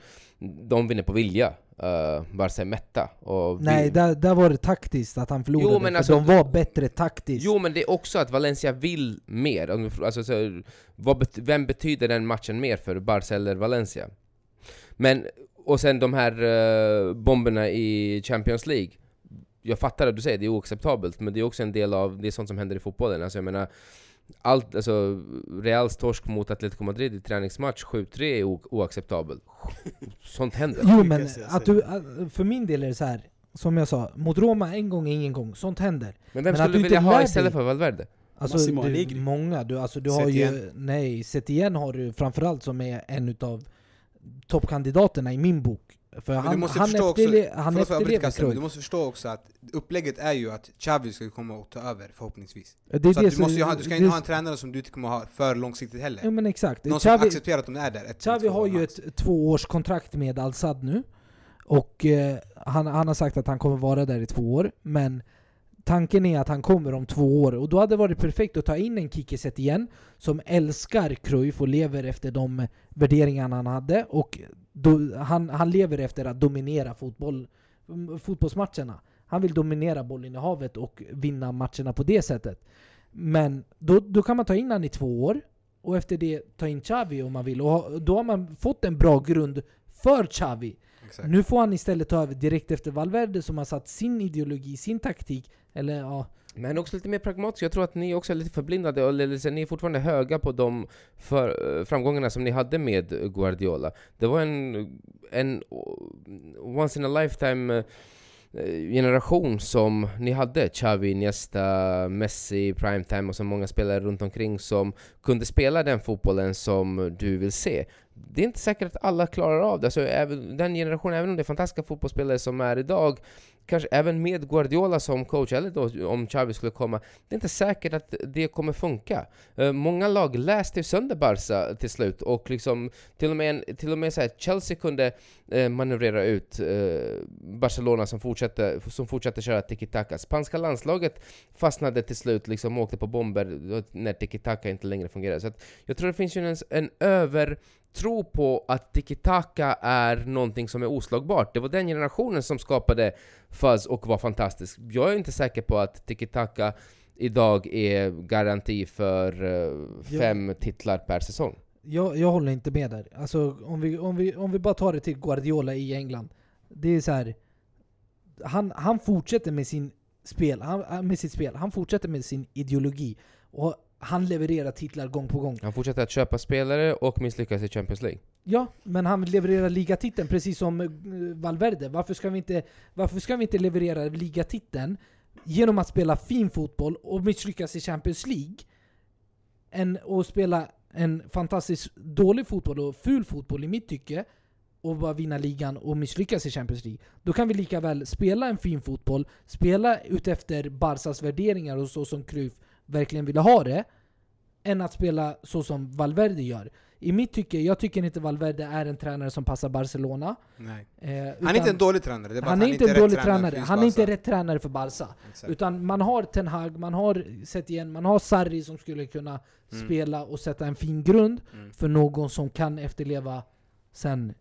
de vinner på vilja. Uh, Barca är mätta. Och vi- Nej, där, där var det taktiskt att han förlorade. Jo, men för alltså- de var bättre taktiskt. Jo men det är också att Valencia vill mer. Alltså, så, vad bet vem betyder den matchen mer för, Barca eller Valencia? Men, och sen de här eh, bomberna i Champions League. Jag fattar att du säger det är oacceptabelt, men det är också en del av det är sånt som händer i fotbollen. Alltså jag menar, allt, alltså, Reals torsk mot Atletico Madrid i träningsmatch 7-3 är oacceptabelt. Sånt händer. Jo men att du, för min del är det så här. som jag sa, mot Roma en gång är ingen gång. Sånt händer. Men vem Men att skulle du vilja inte ha istället för Valverde? Alltså Massimo du, Allegri. många, du, alltså, du har ju... Nej, Setien har du framförallt som är en utav toppkandidaterna i min bok. För Men du han, måste han, förstå också, efterle, han jag bryter efterlever men du måste förstå också att upplägget är ju att Xavi ska komma och ta över förhoppningsvis. Det Så det du, som- måste ju ha, du ska inte ha en tränare som du inte kommer ha för långsiktigt heller. Ja men exakt. Någon som Xavi, accepterar att de är där ett Xavi har ju ett tvåårskontrakt med Al-Sad nu. Och eh, han, han har sagt att han kommer vara där i två år. Men tanken är att han kommer om två år och då hade det varit perfekt att ta in en Kikiset igen som älskar Cruyff och lever efter de värderingarna han hade och då, han, han lever efter att dominera fotboll, fotbollsmatcherna. Han vill dominera bollinnehavet och vinna matcherna på det sättet. Men då, då kan man ta in han i två år och efter det ta in Xavi om man vill. Och då har man fått en bra grund för Xavi. Exakt. Nu får han istället ta över direkt efter Valverde som har satt sin ideologi, sin taktik. Eller ja, men också lite mer pragmatisk. Jag tror att ni också är lite förblindade, och eller ni är fortfarande höga på de för, eh, framgångarna som ni hade med Guardiola. Det var en, en once in a lifetime eh, generation som ni hade. Xavi, Iniesta, Messi, Primetime och så många spelare runt omkring som kunde spela den fotbollen som du vill se. Det är inte säkert att alla klarar av det. Alltså, även, den generationen, även om det är fantastiska fotbollsspelare som är idag, kanske även med Guardiola som coach, eller då om Xavi skulle komma, det är inte säkert att det kommer funka. Eh, många lag läste ju sönder Barca till slut, och liksom till och med, en, till och med så här, Chelsea kunde eh, manövrera ut eh, Barcelona som fortsatte, som fortsatte köra tiki-taka. Spanska landslaget fastnade till slut, liksom åkte på bomber när tiki-taka inte längre fungerade. Så att jag tror det finns ju en, en över tro på att tiki-taka är någonting som är oslagbart. Det var den generationen som skapade fuzz och var fantastisk. Jag är inte säker på att tiki-taka idag är garanti för uh, fem titlar per säsong. jag, jag håller inte med där. Alltså, om, vi, om, vi, om vi bara tar det till Guardiola i England. Det är så här. Han, han fortsätter med, sin spel, han, med sitt spel, han fortsätter med sin ideologi. Och han levererar titlar gång på gång. Han fortsätter att köpa spelare och misslyckas i Champions League. Ja, men han levererar ligatiteln precis som eh, Valverde. Varför ska vi inte, varför ska vi inte leverera ligatiteln genom att spela fin fotboll och misslyckas i Champions League? Än att spela en fantastiskt dålig fotboll och ful fotboll i mitt tycke och bara vinna ligan och misslyckas i Champions League. Då kan vi lika väl spela en fin fotboll, spela utefter Barsas värderingar och så som Cruyff verkligen ville ha det, än att spela så som Valverde gör. I mitt tycke, jag tycker inte Valverde är en tränare som passar Barcelona. Nej. Eh, Han är inte en dålig tränare, det är bara han att är inte en dålig tränare han är inte rätt tränare för Barca. Exakt. Utan man har Ten Hag, man har sett igen, man har Sarri som skulle kunna Mm. spela och sätta en fin grund Mm. för någon som kan efterleva sen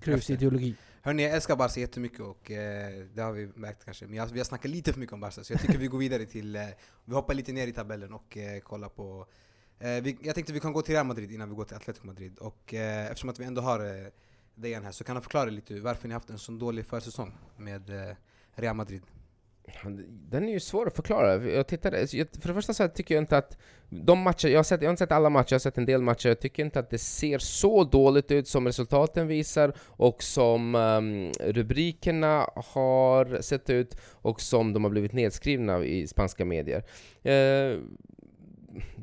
Cruyffs ideologi. Hörni, jag älskar Barca jättemycket och eh, det har vi märkt kanske. Men jag, vi har snackat lite för mycket om Barca, så jag tycker vi går vidare till... Eh, vi hoppar lite ner i tabellen och eh, kollar på... Eh, vi, jag tänkte vi kan gå till Real Madrid innan vi går till Atletico Madrid. Och eh, eftersom att vi ändå har eh, Dejan här så kan han förklara lite varför ni haft en så dålig försäsong med eh, Real Madrid. Den är ju svår att förklara. Jag tittade, för det första så tycker jag inte att de matcher, jag har, sett, jag har inte sett alla matcher, jag har sett en del matcher, jag tycker inte att det ser så dåligt ut som resultaten visar och som um, rubrikerna har sett ut och som de har blivit nedskrivna i spanska medier. Uh,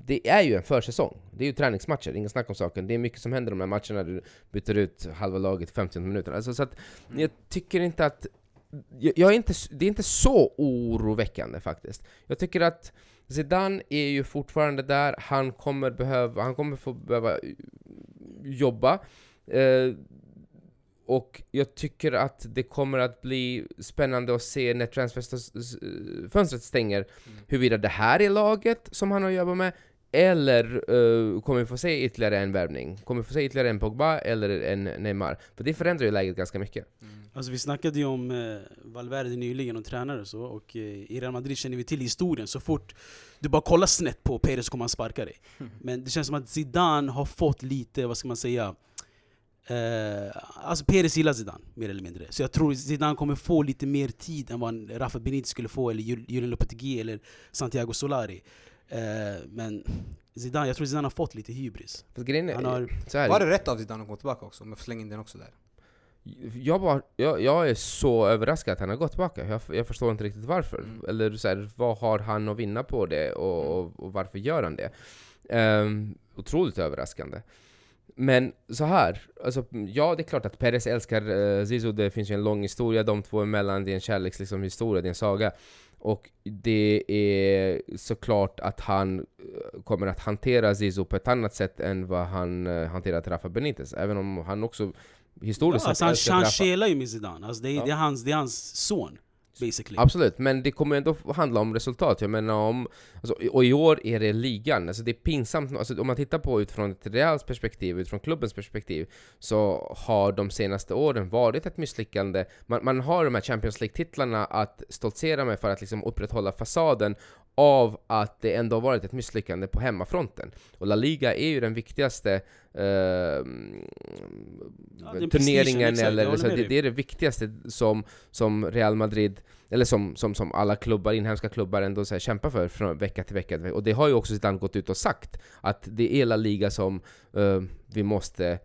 det är ju en försäsong. Det är ju träningsmatcher, ingen snack om saken. Det är mycket som händer de här matcherna, du byter ut halva laget 50 minuter. Alltså, så att jag tycker inte att jag, jag är inte, det är inte så oroväckande faktiskt. Jag tycker att Zidane är ju fortfarande där, han kommer, behöva, han kommer få behöva eh, jobba. Eh, och jag tycker att det kommer att bli spännande att se när transferfönstret stänger, huruvida det här är laget som han har jobbat med, eller eh, kommer vi få se ytterligare en värvning? Kommer vi få se ytterligare en Pogba eller en Neymar? För det förändrar ju läget ganska mycket. Alltså vi snackade ju om eh, Valverde nyligen, och tränare och så, och eh, i Real Madrid känner vi till historien. Så fort du bara kollar snett på Perez kommer han sparka dig. Men det känns som att Zidane har fått lite, vad ska man säga, eh, alltså Perez gillar Zidane, mer eller mindre. Så jag tror Zidane kommer få lite mer tid än vad Rafa Benitez skulle få, eller Jul- Julen Lopetegui eller Santiago Solari. Eh, men Zidane, jag tror Zidane har fått lite hybris. Är, Han har, så här, Var det rätt av Zidane att gå tillbaka också? Om jag får slänga in den också där. Jag, bara, jag, jag är så överraskad att han har gått tillbaka. Jag, jag förstår inte riktigt varför. Mm. Eller så här, vad har han att vinna på det och, och, och varför gör han det? Um, otroligt överraskande. Men så här, alltså, ja det är klart att Perez älskar uh, Zizou, det finns ju en lång historia de två emellan, det är en kärlekshistoria, liksom, historia, det är en saga. Och det är såklart att han eh, kommer att hantera Zizou på ett annat sätt än vad han uh, hanterat Rafa Benitez, även om han också historiskt ja, sett alltså han, älskar han Rafa. kelar ju med Zidane, alltså det, är, Ja. det, är hans, det är hans son basically. Absolut, men det kommer ändå handla om resultat. Jag menar om... Alltså, och i år är det ligan. Alltså det är pinsamt. Alltså, om man tittar på utifrån ett Reals perspektiv, utifrån klubbens perspektiv, så har de senaste åren varit ett misslyckande. Man, man har de här Champions League-titlarna att stoltsera med för att liksom upprätthålla fasaden av att det ändå har varit ett misslyckande på hemmafronten. Och La Liga är ju den viktigaste eh, är turneringen, exakt, eller så, det, det är det viktigaste som, som Real Madrid, eller som, som, som alla klubbar, inhemska klubbar ändå så här kämpar för från vecka till vecka. Och det har ju också Zidane gått ut och sagt, att det är La Liga som eh, vi måste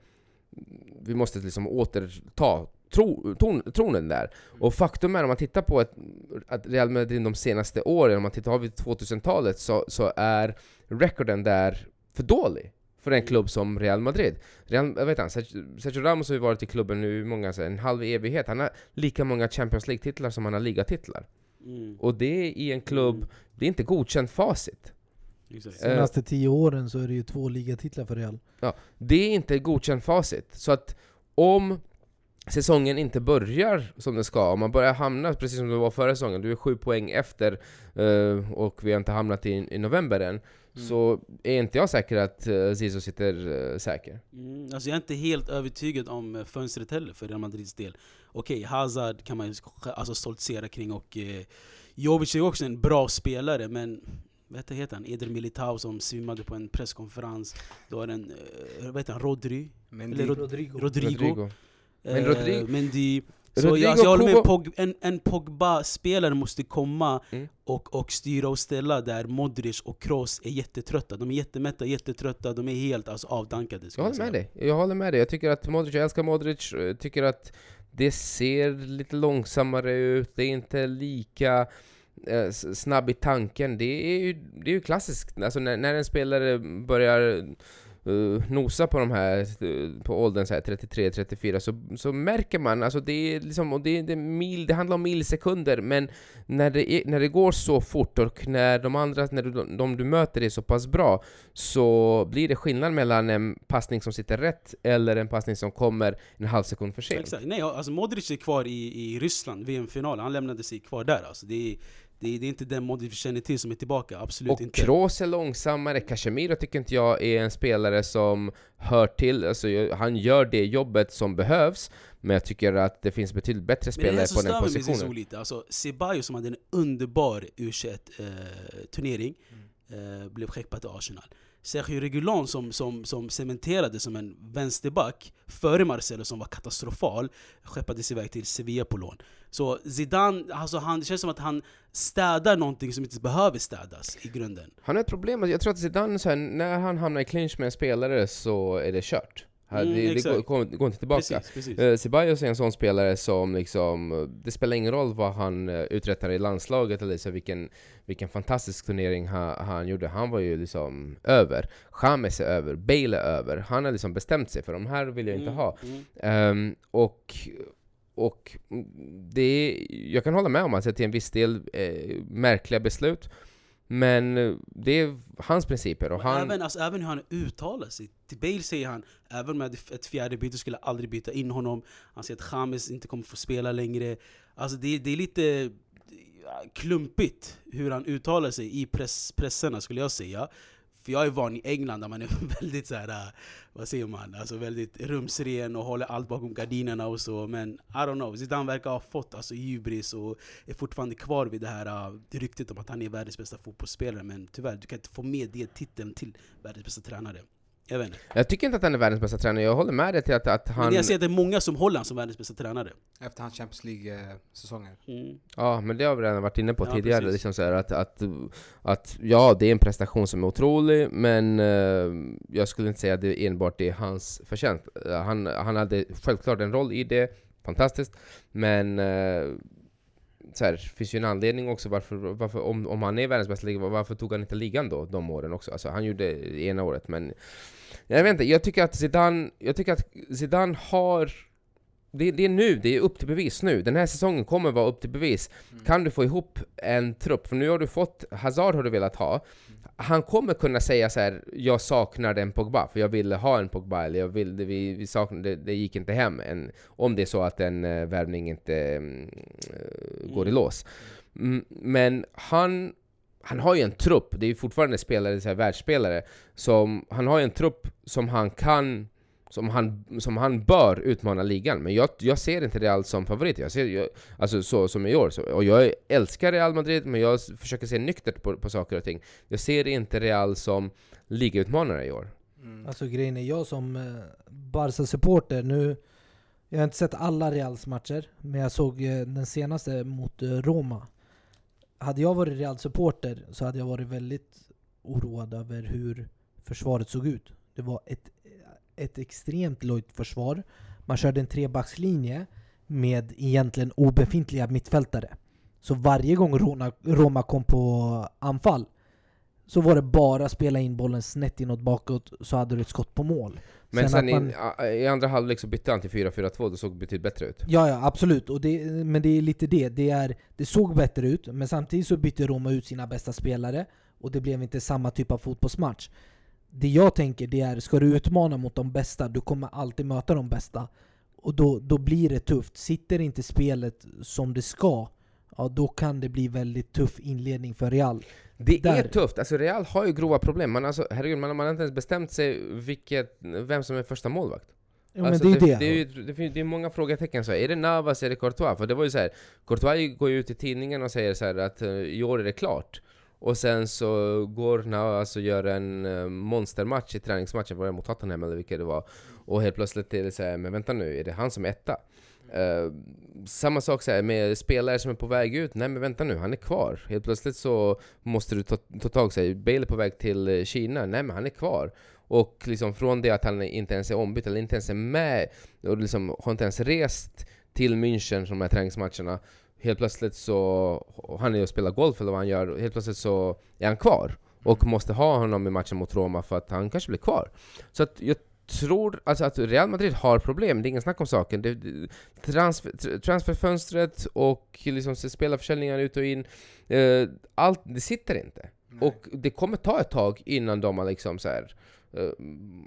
vi måste liksom återta tro, ton, tronen där. Och faktum är, om man tittar på ett, att Real Madrid de senaste åren, om man tittar vi 2000-talet, så, så är rekorden där för dålig för en klubb som Real Madrid. Real, jag vet inte, Sergio- Ramos har ju varit i klubben nu många, så här, en halv evighet. Han har lika många Champions League-titlar som han har ligatitlar. Mm. Och det är i en klubb, det är inte godkänt facit. Exakt. Eh, Senaste tio åren så är det ju två ligatitlar för Real. Det är inte godkänt facit. Så att om säsongen inte börjar som den ska, om man börjar hamna precis som det var förra säsongen, du är sju poäng efter eh, och vi har inte hamnat i, i november än, så är inte jag säker att uh, Zizou sitter eh, säker. Mm, alltså jag är inte helt övertygad om eh, fönstret heller för Real Madrids del. Okej, Hazard kan man ju alltså stoltsera kring och eh, Jovic är också en bra spelare men vad heter han? Eder Militao som svimmade på en presskonferens. Då är den, eh, vad heter han? Rodri? Eller det, Rod- Rodrigo. Rodrigo. Men Eh, Rodrigo- Mendy. Så Rodrigo jag, alltså jag håller med, Pog, en, en Pogba-spelare måste komma Mm. och, och styra och ställa där Modric och Kroos är jättetrötta. De är jättemätta, jättetrötta, de är helt alltså, avdankade. Jag håller säga. med dig. Jag håller med dig. Jag tycker att Modric, jag älskar Modric, jag tycker att det ser lite långsammare ut, det är inte lika eh, snabb i tanken. Det är ju, det är ju klassiskt, alltså när, när en spelare börjar uh, nosa på de här, uh, på åldern så här 33-34 så, så märker man, alltså det är liksom, och det, det, är mil, det handlar om milsekunder, men när det, är, när det går så fort och när de andra, när du, de du möter är så pass bra så blir det skillnad mellan en passning som sitter rätt eller en passning som kommer en halv sekund för sent. Exakt. Nej, alltså Modric är kvar i, i Ryssland, VM-finalen. Han lämnade sig kvar där. Alltså. Det, är, det, är, det är inte den Modric vi känner till som är tillbaka, absolut Och inte. Kroos är långsammare, Casemiro tycker inte jag är en spelare som hör till, alltså han gör det jobbet som behövs, men jag tycker att det finns betydligt bättre Men det spelare är på den stör mig med Zizou positionen. lite. Alltså, Ceballos som hade en underbar U21-turnering, eh, blev skeppad till Arsenal. Sergio Regulon som, som, som cementerade som en vänsterback före Marcelo som var katastrofal, skeppades iväg till Sevilla på lån. Så Zidane, alltså han, det känns som att han städar någonting som inte behöver städas i grunden. Han har ett problem, alltså jag tror att Zidane, så här, när han hamnar i clinch med en spelare så är det kört. Mm, det, det går, går, inte tillbaka. Precis. Eh, Ceballos är en sån spelare som liksom, det spelar ingen roll vad han eh, uträttar i landslaget eller så vilken, vilken fantastisk turnering han, han gjorde. Han var ju liksom över. James är över, Bale är över. Han har liksom bestämt sig för de här vill jag inte Mm, ha. mm. Ehm, och och det är, jag kan hålla med om att det till en viss del eh, märkliga beslut. Men eh, det är hans principer och han... även, alltså, även hur han uttalar sig. Till Bale säger han, även med ett fjärde byte skulle jag aldrig byta in honom. Han säger att James inte kommer få spela längre. Alltså det, det är lite klumpigt hur han uttalar sig i press, presserna skulle jag säga. För jag är van i England där man är väldigt så här, äh, vad säger man, alltså väldigt rumsren och håller allt bakom gardinerna och så. Men I don't know, Zidane verkar ha fått alltså, hybris och är fortfarande kvar vid det här äh, ryktet om att han är världens bästa fotbollsspelare. Men tyvärr, du kan inte få med det titeln till världens bästa tränare. Jag vet inte. Jag tycker inte att han är världens bästa tränare, jag håller med dig till att, att han... Men jag ser att det är många som håller han som världens bästa tränare. efter hans Champions League-säsonger. Mm. Ja, men det har vi redan varit inne på Ja, tidigare, precis. liksom så här, att, att, att ja, det är en prestation som är otrolig, men eh, jag skulle inte säga att det enbart är hans förtjänst. Eh, Han, han hade självklart en roll i det, fantastiskt, men eh, så här, finns ju en anledning också varför, varför om, om han är världens bästa liga, varför tog han inte ligan då, de åren också? Alltså, han gjorde det ena året, men jag vet inte, jag tycker att Zidane, jag tycker att Zidane har det, det är nu, det är upp till bevis nu. Den här säsongen kommer vara upp till bevis. Kan du få ihop en trupp? För nu har du fått, Hazard har du velat ha. Han kommer kunna säga så här: jag saknar en Pogba, för jag ville ha en Pogba, eller jag ville, vi, vi saknade, det, det gick inte hem, en, om det är så att en uh, värvning inte mm, uh, går i lås. Mm, men han, han har ju en trupp, det är ju fortfarande spelare, så här, världsspelare, som, han har ju en trupp som han kan som han, som han bör utmana ligan, men jag, jag ser inte Real som favorit. Jag ser, jag, alltså så som i år. Så, och jag älskar Real Madrid, men jag försöker se nyktert på, på saker och ting. Jag ser inte Real som ligautmanare i år. Mm. Alltså grejen är, jag som eh, Barca-supporter nu, jag har inte sett alla Reals matcher, men jag såg eh, den senaste mot eh, Roma. Hade jag varit Real-supporter så hade jag varit väldigt oroad över hur försvaret såg ut. Det var ett ett extremt lojt försvar. Man körde en trebackslinje med egentligen obefintliga mittfältare. Så varje gång Roma kom på anfall så var det bara att spela in bollen snett inåt bakåt så hade du ett skott på mål. Men sen, sen man, i, i, andra halvlek så bytte han till 4-4-2, det såg betydligt bättre ut. Ja, ja absolut. Och det, men det är lite det. Det, är, det såg bättre ut, men samtidigt så bytte Roma ut sina bästa spelare och det blev inte samma typ av fotbollsmatch det jag tänker det är, ska du utmana mot de bästa, du kommer alltid möta de bästa. Och då, då blir det tufft. Sitter inte spelet som det ska, ja då kan det bli väldigt tuff inledning för Real. Det Där. är tufft, alltså Real har ju grova problem. Man, alltså, herregud, man, man har inte ens bestämt sig vilket, vem som är första målvakt. Ja, alltså, det, är det, är, det, det är många frågetecken. Så. Är det Navas, är det Courtois? För det var ju så här, Courtois går ju ut i tidningen och säger så här att uh, i år är det klart. Och sen så går Nao och gör en eh, monstermatch i träningsmatchen, var det mot Tottenham eller vilket det var? Och helt plötsligt är det såhär, men vänta nu, är det han som är etta? Uh, samma sak så här, med spelare som är på väg ut, nej men vänta nu, han är kvar. Helt plötsligt så måste du ta, ta tag i Bale är på väg till eh, Kina, nej men han är kvar. Och liksom från det att han inte ens är ombytt, eller inte ens är med, och liksom har inte ens rest till München, de här träningsmatcherna, helt plötsligt så, han är ju och spelar golf eller vad han gör, och helt plötsligt så är han kvar. Och måste ha honom i matchen mot Roma för att han kanske blir kvar. Så att jag tror alltså att Real Madrid har problem, det är ingen snack om saken. Det, transfer, transferfönstret och liksom spelarförsäljningar ut och in, eh, allt, det sitter inte. Nej. Och det kommer ta ett tag innan de har liksom så här, eh,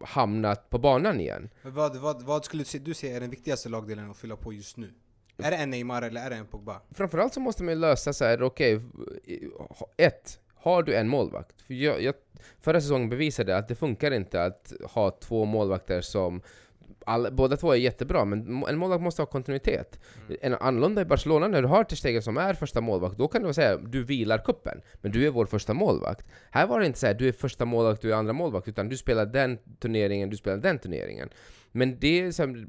hamnat på banan igen. Vad, vad, vad skulle du säga är den viktigaste lagdelen att fylla på just nu? Är det en Neymar eller är det en Pogba? Framförallt så måste man ju lösa så här, okej, okay, ett, har du en målvakt? För jag, jag, förra säsongen bevisade att det funkar inte att ha två målvakter som All, båda två är jättebra, men en målvakt måste ha kontinuitet. Mm. En annorlunda i Barcelona, när du har Ter Stegen som är första målvakt, då kan du säga du vilar kuppen men du är vår första målvakt. Här var det inte så här, du är första målvakt, du är andra målvakt, utan du spelar den turneringen, du spelar den turneringen. Men det här,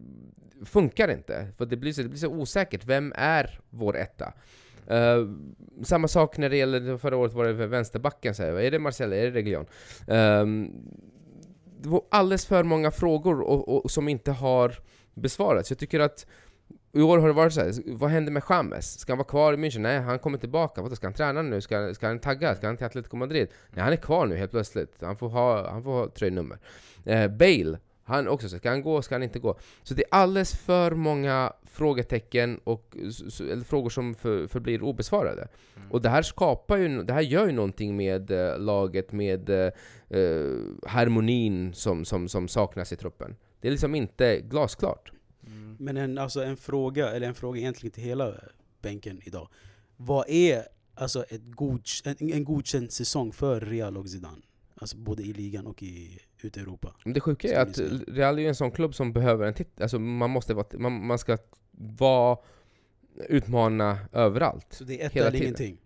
funkar inte, för det blir, så, det blir så osäkert. Vem är vår etta? Uh, samma sak när det gäller, förra året var det vänsterbacken, så här, är det Marcel, är det Region? Uh, det var alldeles för många frågor och, och, som inte har besvarats. Jag tycker att i år har det varit så här, vad händer med Chamez? Ska han vara kvar i München? Nej, han kommer tillbaka. Vadå, ska han träna nu? Ska, ska han tagga? Ska han till Atletico Madrid? Nej, han är kvar nu helt plötsligt. Han får ha, han får ha tröjnummer. Eh, Bale, han också, ska han gå? Ska han inte gå? Så det är alldeles för många frågetecken och eller frågor som för, förblir obesvarade. Mm. Och det här skapar ju, det här gör ju någonting med äh, laget, med äh, harmonin som, som, som saknas i truppen. Det är liksom inte glasklart. Mm. Men en, alltså en fråga, eller en fråga egentligen till hela bänken idag. Vad är alltså ett godk en, en godkänd säsong för Real och Zidane? Alltså både i ligan och i ute i Europa. Men det sjuka är att Real är en sån klubb som behöver en titel. Alltså man måste vara, man, man ska vara, utmana överallt. Så det är ett eller ingenting?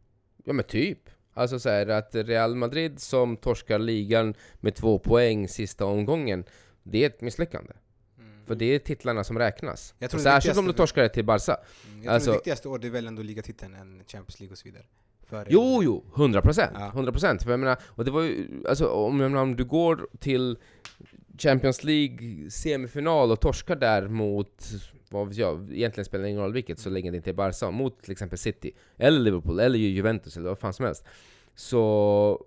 Ja men typ. Alltså så här, att Real Madrid som torskar ligan med två poäng sista omgången, det är ett misslyckande. Mm. För det är titlarna som räknas. Särskilt om du torskar det till Barca. Mm, jag alltså, tror det viktigaste året är väl ändå ligatiteln än Champions League och så vidare. Jo, jo, 100 procent. Ja. 100 procent. För jag menar, och det var ju, alltså, om, menar, om du går till Champions League semifinal och torskar där mot, vad vet jag, egentligen spelar det ingen roll vilket så länge det inte är Barca, mot till exempel City, eller Liverpool, eller Juventus, eller vad fan som helst. Så,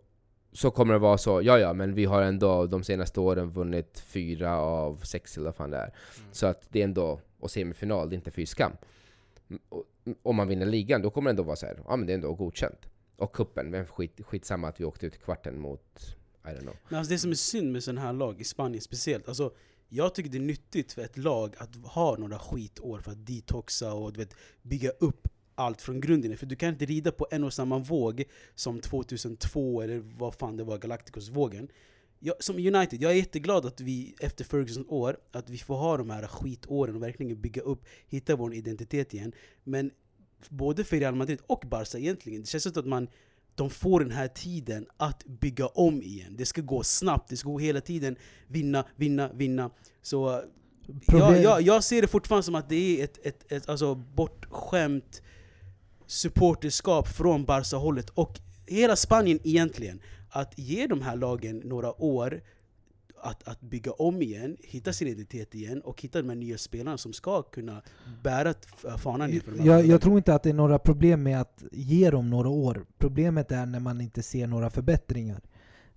så kommer det vara så, ja ja, men vi har ändå de senaste åren vunnit fyra av sex eller vad fan det är. Mm. Så att det är ändå, och semifinal, det är inte fy skam om man vinner ligan, då kommer det ändå vara så här, ja men det är ändå godkänt. och kuppen, men skit, skitsamma att vi åkte ut i kvarten mot, I don't know. Men alltså det som är synd med sådana här lag, i Spanien speciellt, alltså, jag tycker det är nyttigt för ett lag att ha några skitår för att detoxa och du vet, bygga upp allt från grunden. För du kan inte rida på en och samma våg som 2002 eller vad fan det var, Galacticos-vågen. Jag, som United, jag är jätteglad att vi efter Fergusons år, att vi får ha de här skitåren och verkligen bygga upp, hitta vår identitet igen. Men både för Real Madrid och Barca egentligen, det känns som att man de får den här tiden att bygga om igen. Det ska gå snabbt, det ska gå hela tiden vinna, vinna, vinna. Så jag, jag, jag ser det fortfarande som att det är ett, ett, ett alltså bortskämt supporterskap från Barca-hållet och hela Spanien egentligen. Att ge de här lagen några år att, att bygga om igen, hitta sin identitet igen och hitta de här nya spelarna som ska kunna bära fanan igen för de Jag, jag tror inte att det är några problem med att ge dem några år. Problemet är när man inte ser några förbättringar.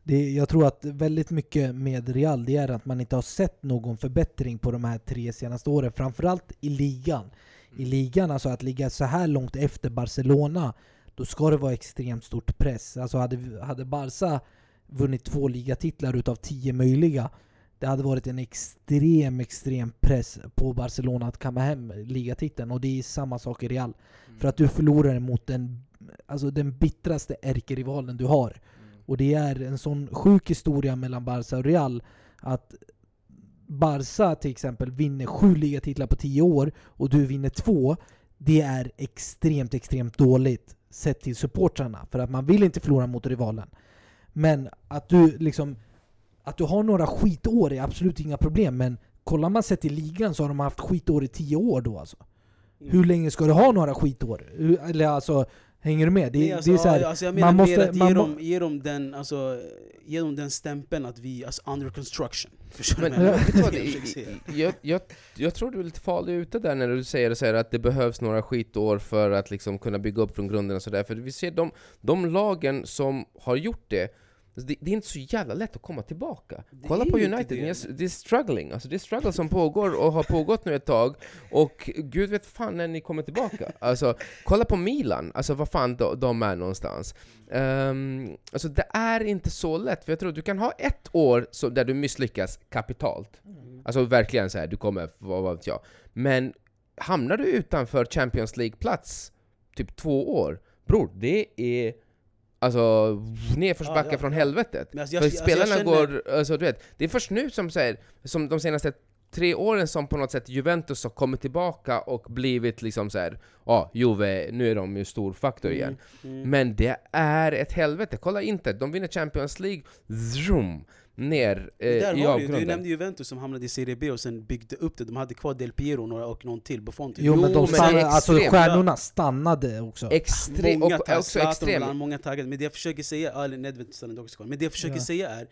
Det, jag tror att väldigt mycket med Real, det är att man inte har sett någon förbättring på de här tre senaste åren. Framförallt i ligan. I ligan, alltså att ligga så här långt efter Barcelona, då ska det vara extremt stort press. Alltså hade, hade Barca vunnit två ligatitlar utav tio möjliga, det hade varit en extrem, extrem press på Barcelona att kamma hem ligatiteln. Och det är samma sak i Real. För att du förlorar mot den, alltså den bittraste ärkerivalen du har. Och det är en sån sjuk historia mellan Barca och Real att Barca till exempel vinner sju ligatitlar på tio år och du vinner två. Det är extremt, extremt dåligt sett till supportrarna. För att man vill inte förlora mot rivalen. Men att du liksom att du har några skitår är absolut inga problem, men kollar man sett i ligan så har de haft skitår i tio år då alltså. Mm. Hur länge ska du ha några skitår? Eller alltså, hänger du med? Det, Nej, alltså, det är så här, alltså jag menar man måste- mer att ge dem, ge, dem den, alltså, ge dem den stämpeln att vi alltså under construction. Förstår du Men vad jag Jag jag, tror du är lite farlig ute där när du säger, säger att det behövs några skitår för att liksom kunna bygga upp från grunden och sådär. För vi ser de, de lagen som har gjort det, alltså det, det är inte så jävla lätt att komma tillbaka. Det Kolla på United, det. det är, struggling. Alltså det är struggle som pågår och har pågått nu ett tag. Och gud vet fan när ni kommer tillbaka. Alltså, kolla på Milan, alltså vad fan de, de är någonstans. Um, alltså det är inte så lätt, för jag tror att du kan ha ett år så, där du misslyckas kapitalt. Alltså verkligen så här, du kommer, vad vad vet jag. Men hamnar du utanför Champions League-plats typ två år, bror, det är alltså nedförsbacke Ja, ja, från helvetet. Men alltså, jag- För alltså, spelarna känner- går, alltså du vet, det är först nu som, så här, som de senaste tre åren som på något sätt Juventus har kommit tillbaka och blivit liksom så här, ja, Juve, nu är de ju stor faktor igen. Mm, mm. Men det är ett helvete. Kolla inte, de vinner Champions League, zoom, ner eh, Där i har du, avgrunden. nämnde Juventus som hamnade i Serie B och sen byggde upp det. De hade kvar Del Piero och några- och någon till, Buffon till. Jo, men Jo, de men är stannade, alltså extremt. stjärnorna stannade också. Extrem, många och också Zlatan extrem. bland många taggade. Men det jag försöker säga, eller Nedved stannade också kvar. Men det jag försöker Ja. säga är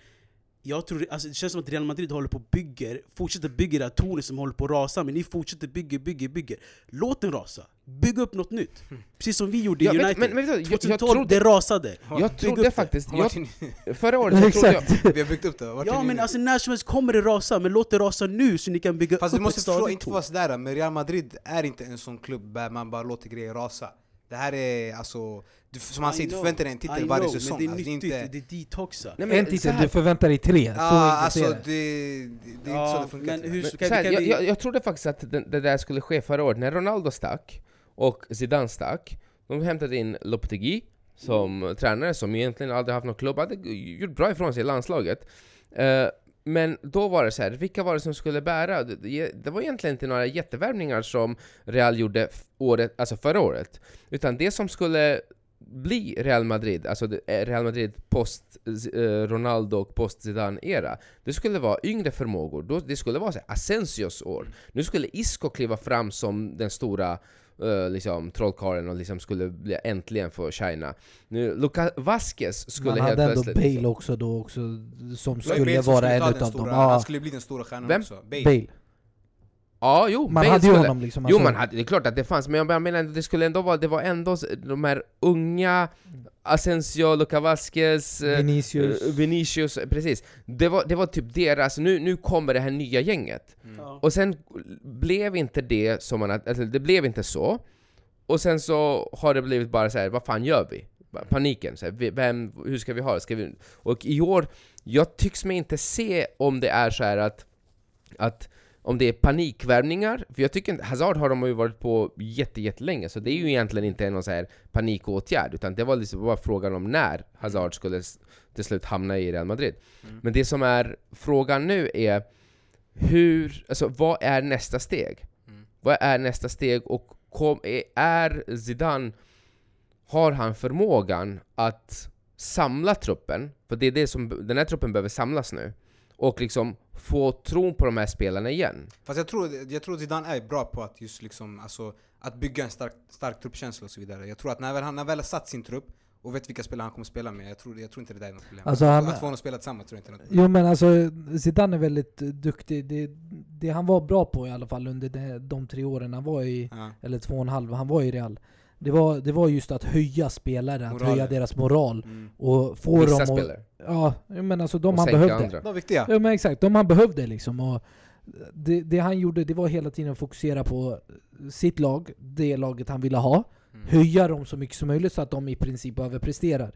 jag tror, alltså det känns som att Real Madrid håller på och bygger, fortsätter bygga det här tornet som håller på att rasa, men ni fortsätter bygga, bygga, bygga. Låt den rasa. Bygg upp något nytt. Precis som vi gjorde i Ja, United. men- men vet du, jag- jag 2012, trodde- det rasade. Jag trodde det. faktiskt, jag, förra året så trodde jag... Vi har byggt upp det, vart Ja men alltså när som helst kommer det rasa, men låt det rasa nu så ni kan bygga Fast upp du måste ett förstå, inte vara sådär, men Real Madrid är inte en sån klubb där man bara låter grejer rasa. Det här är alltså, du, som han säger, du förväntar dig en I titel varje know, säsong. Men det är alltså, nyttigt, det är inte, det är detoxa. Nej, men En titel, du förväntar dig tre. Så enkelt alltså det, det. det, är Ja, inte så det funkar. men hur Men så här, kan jag, vi... jag, jag trodde faktiskt att det, det där skulle ske förra året, när Ronaldo stack och Zidane stack. De hämtade in Lopetegui som tränare, som egentligen aldrig haft någon klubb, hade gjort bra ifrån sig i landslaget. Eh, men då var det så här, vilka var det som skulle bära? Det, det var egentligen inte några jättevärvningar som Real gjorde året, alltså förra året. Utan det som skulle bli Real Madrid, alltså eh, Real Madrid post eh, Ronaldo och post Zidane-era, det skulle vara yngre förmågor. Det skulle vara så här, Asensios år. Nu skulle Isco kliva fram som den stora eh, liksom, trollkarlen och liksom skulle bli, äntligen få shina. Nu, Luca Vasquez skulle Man helt hade ändå plötsligt... liksom- Bale också då också, som skulle Bale vara ta en utav stora, dem. Han skulle bli den stora stjärnan Vem? också. Bale. Bale. Ja, jo, Man hade ju honom liksom. Jo, alltså. man hade, det är klart att det fanns, men jag menar ändå, det skulle ändå vara, det var ändå de här unga Asensio, Luca Vasquez, eh, Vinicius. eh, Vinicius, precis. Det var, det var typ deras, nu, nu kommer det här nya gänget. Mm. Och sen blev inte det som man, alltså det blev inte så. Och sen så har det blivit bara så här, vad fan gör vi? Paniken. Så här, vem, hur ska vi ha det? Ska vi, och i år, jag tycks mig inte se om det är så här att, att om det är panikvärvningar, för jag tycker inte, Hazard har de ju varit på jätte, jättelänge, så det är ju egentligen inte någon så här panikåtgärd, utan det var liksom bara frågan om när Hazard skulle till slut hamna i Real Madrid. Mm. Men det som är frågan nu är hur, alltså vad är nästa steg? Mm. Vad är nästa steg och kom, är Zidane, har han förmågan att samla truppen? För det är det som, den här truppen behöver samlas nu. Och liksom få tron på de här spelarna igen. Fast jag tror, jag tror Zidane är bra på att just liksom, alltså, att bygga en stark, stark truppkänsla och så vidare. Jag tror att när väl, han väl har satt sin trupp och vet vilka spelare han kommer spela med, jag tror, jag tror inte det där är något problem. Alltså han- att få honom att spela tillsammans tror jag inte är något problem. Jo men alltså Zidane är väldigt duktig. Det, det han var bra på i alla fall under de, de tre åren han var i, Ja. eller två och en halv, han var i Real. Det var, det var just att höja spelare, att Moralen. höja deras moral. Mm. Och få Vissa dem att... Ja, men alltså de och han behövde. andra. De viktiga. Ja men exakt, de han behövde liksom. Och det, det han gjorde det var hela tiden att fokusera på sitt lag, det laget han ville ha. Mm. Höja dem så mycket som möjligt så att de i princip överpresterar.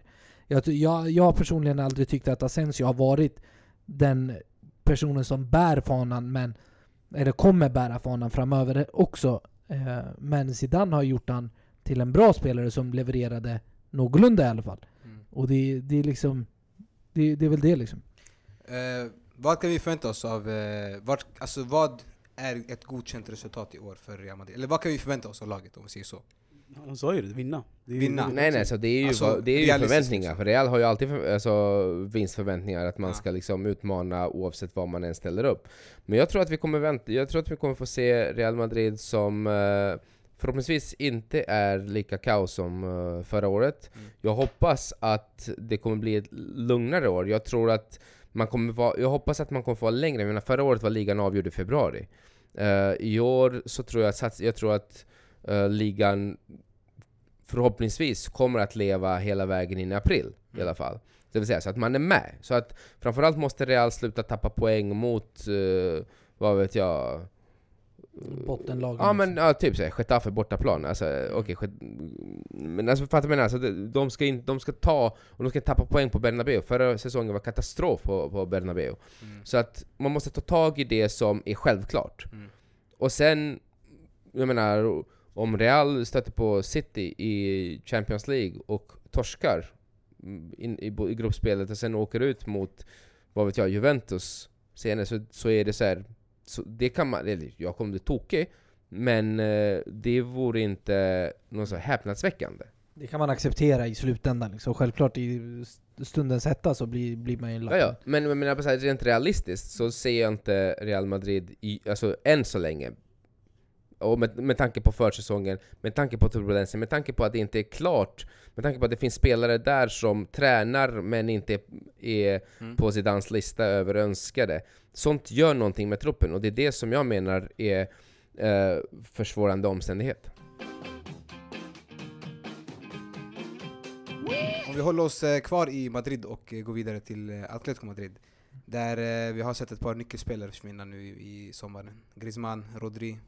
Jag, jag, jag har personligen aldrig tyckt att Asensio har varit den personen som bär fanan, men, eller kommer bära fanan framöver också. Eh, men Zidane har gjort han till en bra spelare som levererade någorlunda i alla fall. Mm. Och det, det är liksom, det, det är väl det liksom. Eh, vad kan vi förvänta oss av, eh, vart, alltså vad är ett godkänt resultat i år för Real Madrid? Eller vad kan vi förvänta oss av laget om vi säger så? Han sa ju det, vinna. Det är- Vinna. Nej nej, så det är ju, Alltså, det är ju förväntningar. liksom. För Real har ju alltid för, alltså, vinstförväntningar, att man Ja. ska liksom utmana oavsett vad man än ställer upp. Men jag tror att vi kommer, vänta, jag tror att vi kommer få se Real Madrid som eh, förhoppningsvis inte är lika kaos som eh, förra året. Mm. Jag hoppas att det kommer bli ett lugnare år. Jag tror att man kommer vara, jag hoppas att man kommer få vara längre. Jag menar, förra året var ligan avgjord i februari. Eh, I år så tror jag sats- jag tror att eh, ligan förhoppningsvis kommer att leva hela vägen in i april i Mm. alla fall. Det vill säga så att man är med. Så att framförallt måste Real sluta tappa poäng mot, vad vet jag, Bottenlagen. Ja men liksom. ja, typ såhär, Getafe bortaplan, alltså okej, Get- men alltså fattar du vad jag menar? Alltså, de- ska in, de ska ta, och de ska tappa poäng på Bernabeu, förra säsongen var katastrof på, på Bernabeu. Mm. Så att man måste ta tag i det som är självklart. Mm. Och sen, jag menar, om Real stöter på City i Champions League och torskar mm, in, i, i gruppspelet och sen åker ut mot, vad vet jag, Juventus senare, så, så är det så här. Så det kan man, eller jag kommer bli tokig, men eh, det vore inte något så häpnadsväckande. Det kan man acceptera i slutändan liksom. Självklart i stundens hetta så blir, blir man ju Ja, lack. ja. Men, men, men jag rent realistiskt så ser jag inte Real Madrid, i, alltså än så länge, och med, med tanke på försäsongen, med tanke på turbulensen, med tanke på att det inte är klart, med tanke på att det finns spelare där som tränar men inte är, Mm. på Zidans lista över önskade. Sånt gör någonting med truppen och det är det som jag menar är eh, försvårande omständighet. Om vi håller oss eh, kvar i Madrid och eh, går vidare till eh, Atletico Madrid. Där vi har sett ett par nyckelspelare försvinna nu i, i sommaren. Griezmann, Rodri,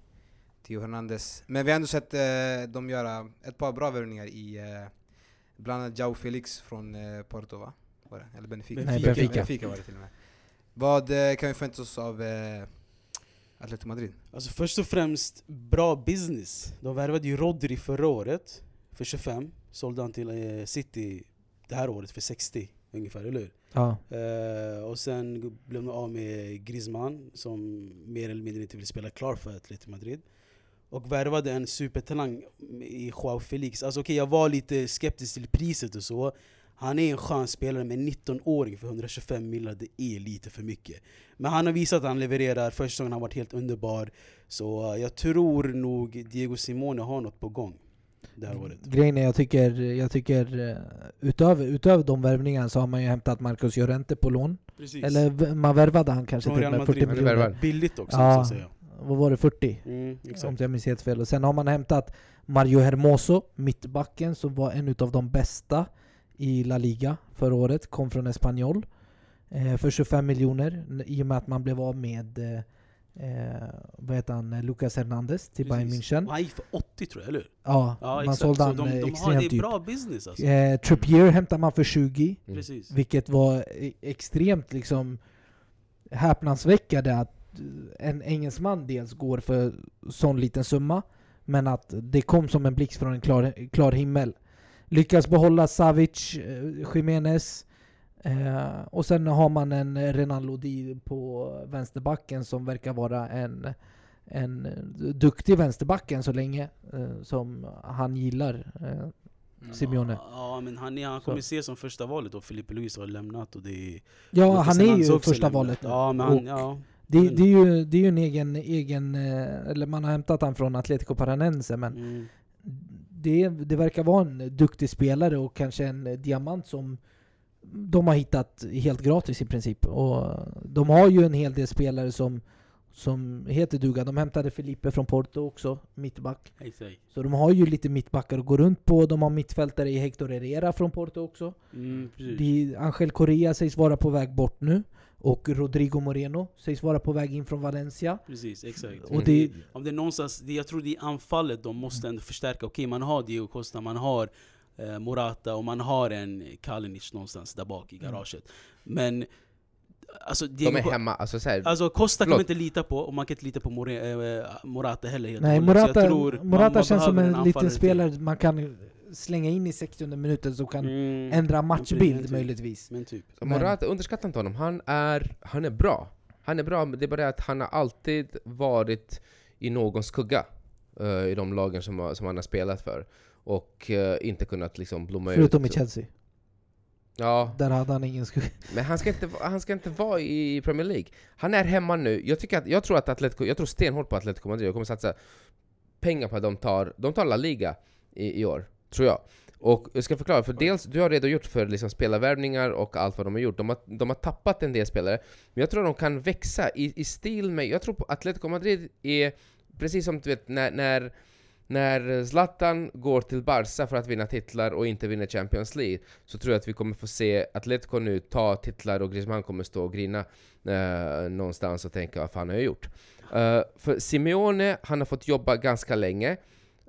Theo Hernandez. Men vi har ändå sett eh, dem göra ett par bra värvningar i eh, bland annat Jao Felix från eh, Porto va? Var det? Eller Benfica? Nej, Benfica. Benfica var det till och med. Vad eh, kan vi förvänta oss av eh, Atletico Madrid? Alltså först och främst, bra business. De värvade ju Rodri förra året för 25, sålde han till eh, City det här året för 60 ungefär, eller hur? Ja. Eh, och sen blev de av med Griezmann som mer eller mindre inte vill spela klar för Atletico Madrid. Och värvade en supertalang i Joao Felix. Alltså okej, jag var lite skeptisk till priset och så. Han är en skön spelare, men 19-åring för 125 miljoner, det är lite för mycket. Men han har visat att han levererar, första säsongen har varit helt underbar. Så eh, jag tror nog Diego Simone har något på gång det här året. Grejen är, jag tycker, jag tycker eh, utöver, utöver de värvningarna så har man ju hämtat Marcus Llorente på lån. Precis. Eller man värvade han kanske Från till Real med 40 Madrid. Eller miljoner. Billigt också, Ja. så att säga. Vad var det? 40? Mm, Om jag minns helt fel. Och sen har man hämtat Mario Hermoso, mittbacken, som var en utav de bästa i La Liga förra året. Kom från Espanyol. Eh, för 25 miljoner. I och med att man blev av med eh, eh, vad heter han? Lucas Hernandez till Bayern. München. Han gick för 80 tror jag, eller hur? Ja, Ja, man exakt. sålde Så han de, eh, de har, extremt det är bra business alltså. Eh, Trippier hämtar man för 20, Mm. Vilket var e- extremt liksom häpnadsväckande att en engelsman dels går för sån liten summa, men att det kom som en blixt från en klar, klar himmel. Lyckas behålla Savic, eh, Jimenez, eh, och sen har man en Renan Lodi på vänsterbacken som verkar vara en, en duktig vänsterback än så länge, eh, som han gillar. Eh, Simeone. Ja, ja, men han, är, han kommer se som första valet och Filipe Luis har lämnat och det är... Ja, han är ju första lämnat. valet. Ja, men Och han, ja. Det, men- det, är ju, det är ju en egen, egen eh, eller man har hämtat han från Atletico Paranense, men Mm. det, det verkar vara en duktig spelare och kanske en diamant som de har hittat helt gratis i princip. Och de har ju en hel del spelare som, som heter duga. De hämtade Felipe från Porto också, mittback. Så de har ju lite mittbackar att gå runt på. De har mittfältare i Hector Herrera från Porto också. Mm, precis. De, Angel Correa sägs vara på väg bort nu. Och Rodrigo Moreno sägs vara på väg in från Valencia. Precis, exakt. Och det, Om det är någonstans, det, jag tror det är anfallet de måste ändå förstärka. Okej, man har Diego Costa, man har eh, Morata och man har en Kalinic någonstans där bak i Mm. garaget. Men alltså, De Diego är Co- hemma, alltså såhär, Alltså Costa kan man Förlåt. inte lita på, och man kan inte lita på More, eh, Morata heller helt nej. Så Morata, jag tror man- Morata man känns som en liten till. spelare man kan slänga in i 60 minuten som kan Mm, ändra men matchbild typ. möjligtvis. Men typ. Så Morata, underskatta inte honom. Han är, han är bra. Han är bra, men det är bara det att han har alltid varit i någons skugga eh, i de lagen som, som han har spelat för. Och eh, inte kunnat liksom blomma Förutom i ut. Chelsea. Ja, Där hade han ingen skugga. men han ska, inte, han ska inte vara i Premier League. Han är hemma nu. Jag, tycker att, jag, tror att Atletico, jag tror stenhårt på Atletico Madrid. Jag kommer satsa pengar på att de tar, de tar La Liga i, i år, tror jag. Och jag ska förklara, för dels, du har redogjort för liksom spelarvärvningar och allt vad de har gjort. De har, de har tappat en del spelare, men jag tror de kan växa i, i stil med... Jag tror på Atletico Madrid är precis som du vet när, när, när Zlatan går till Barca för att vinna titlar och inte vinner Champions League, så tror jag att vi kommer få se Atletico nu ta titlar och Griezmann kommer stå och grina eh, någonstans och tänka vad fan har jag gjort? Eh, för Simeone, han har fått jobba ganska länge.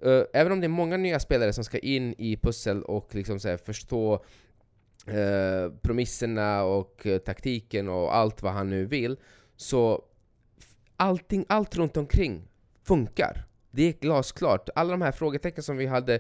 Uh, även om det är många nya spelare som ska in i pussel och liksom så här, förstå uh, promisserna och uh, taktiken och allt vad han nu vill, så allting, allt runt omkring funkar. Det är glasklart. Alla de här frågetecken som vi hade,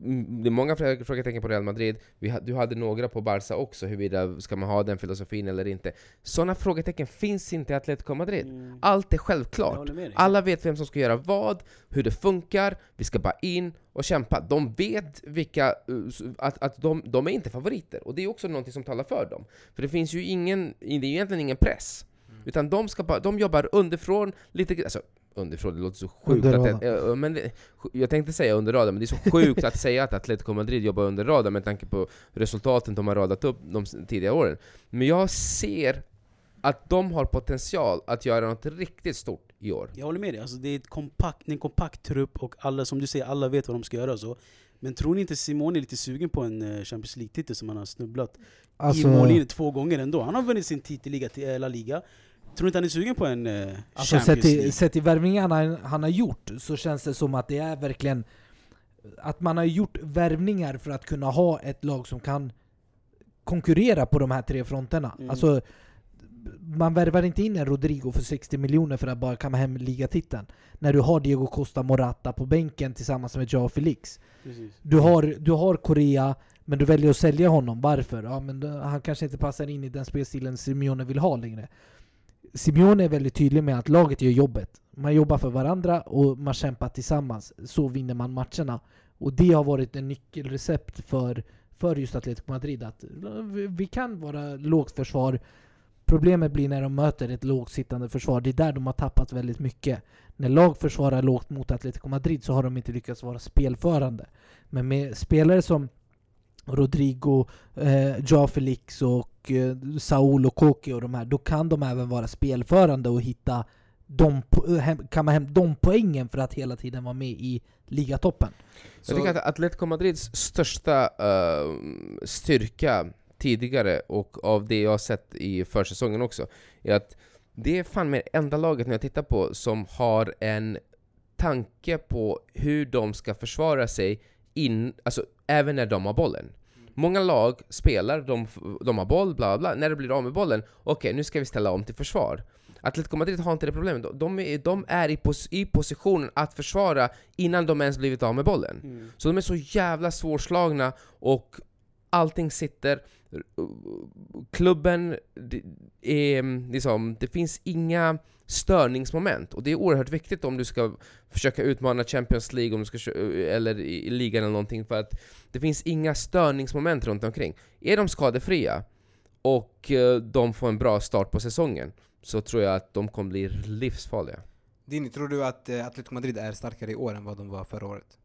mm, det är många frå- frågetecken på Real Madrid, vi, ha- du hade några på Barca också, huruvida ska man ha den filosofin eller inte. Sådana frågetecken finns inte i Atletico Madrid. Mm. Allt är självklart. Alla vet vem som ska göra vad, hur det funkar, vi ska bara in och kämpa. De vet vilka, uh, att, att de, de är inte favoriter, och det är också någonting som talar för dem. För det finns ju ingen, det är ju egentligen ingen press. Utan de, ska bara, de jobbar underifrån, lite alltså underifrån, det låter så sjukt att men det, Jag tänkte säga under radarn, men det är så sjukt att säga att Atletico Madrid jobbar under radarn med tanke på resultaten de har radat upp de tidigare åren. Men jag ser att de har potential att göra något riktigt stort i år. Jag håller med dig, alltså, det är ett kompakt, det är en kompakt trupp och alla, som du säger, alla vet vad de ska göra. Så. Men tror ni inte Simone är lite sugen på en eh, Champions League-titel som han har snubblat Alltså, i mållinjen två gånger ändå? Han har vunnit sin titelliga till eh, La Liga. Tror ni inte han är sugen på en eh, alltså Champions sett, League? sett till värvningarna han, han har gjort så känns det som att det är verkligen att man har gjort värvningar för att kunna ha ett lag som kan konkurrera på de här tre fronterna. Mm. Alltså, man värvar inte in en Rodrigo för 60 miljoner för att bara kamma hem ligatiteln. När du har Diego Costa Morata på bänken tillsammans med Joao Felix. Precis. Du har, du har Korea, men du väljer att sälja honom. Varför? Ja, men han kanske inte passar in i den spelstilen Simeone vill ha längre. Simeone är väldigt tydlig med att laget gör jobbet. Man jobbar för varandra och man kämpar tillsammans. Så vinner man matcherna. Och det har varit en nyckelrecept för, för just Atletico Madrid. Att vi- vi kan vara lågt försvar. Problemet blir när de möter ett lågt sittande försvar. Det är där de har tappat väldigt mycket. När lag försvarar lågt mot Atletico Madrid så har de inte lyckats vara spelförande. Men med spelare som Rodrigo, eh, Joao Felix och eh, Saul och Koke och de här, då kan de även vara spelförande och hitta de, eh, kamma hem de poängen för att hela tiden vara med i ligatoppen. Jag tycker att Atletico Madrids största uh, styrka tidigare, och av det jag har sett i försäsongen också, är att det är fan med enda laget när jag tittar på som har en tanke på hur de ska försvara sig in, alltså, även när de har bollen. Många lag spelar, de, de har boll, bla bla, när det blir av med bollen, okej nu ska vi ställa om till försvar. Atletico Madrid har inte det problemet, De- de är, de är i, pos, i positionen att försvara innan de ens blivit av med bollen. Mm. Så de är så jävla svårslagna och allting sitter... Klubben, det, är, liksom, det finns inga störningsmoment och det är oerhört viktigt om du ska försöka utmana Champions League om du ska, eller i i ligan eller någonting för att det finns inga störningsmoment runt omkring. Är de skadefria och eh, de får en bra start på säsongen så tror jag att de kommer bli livsfarliga. Dini, tror du att eh, Atletico Madrid är starkare i år än vad de var förra året?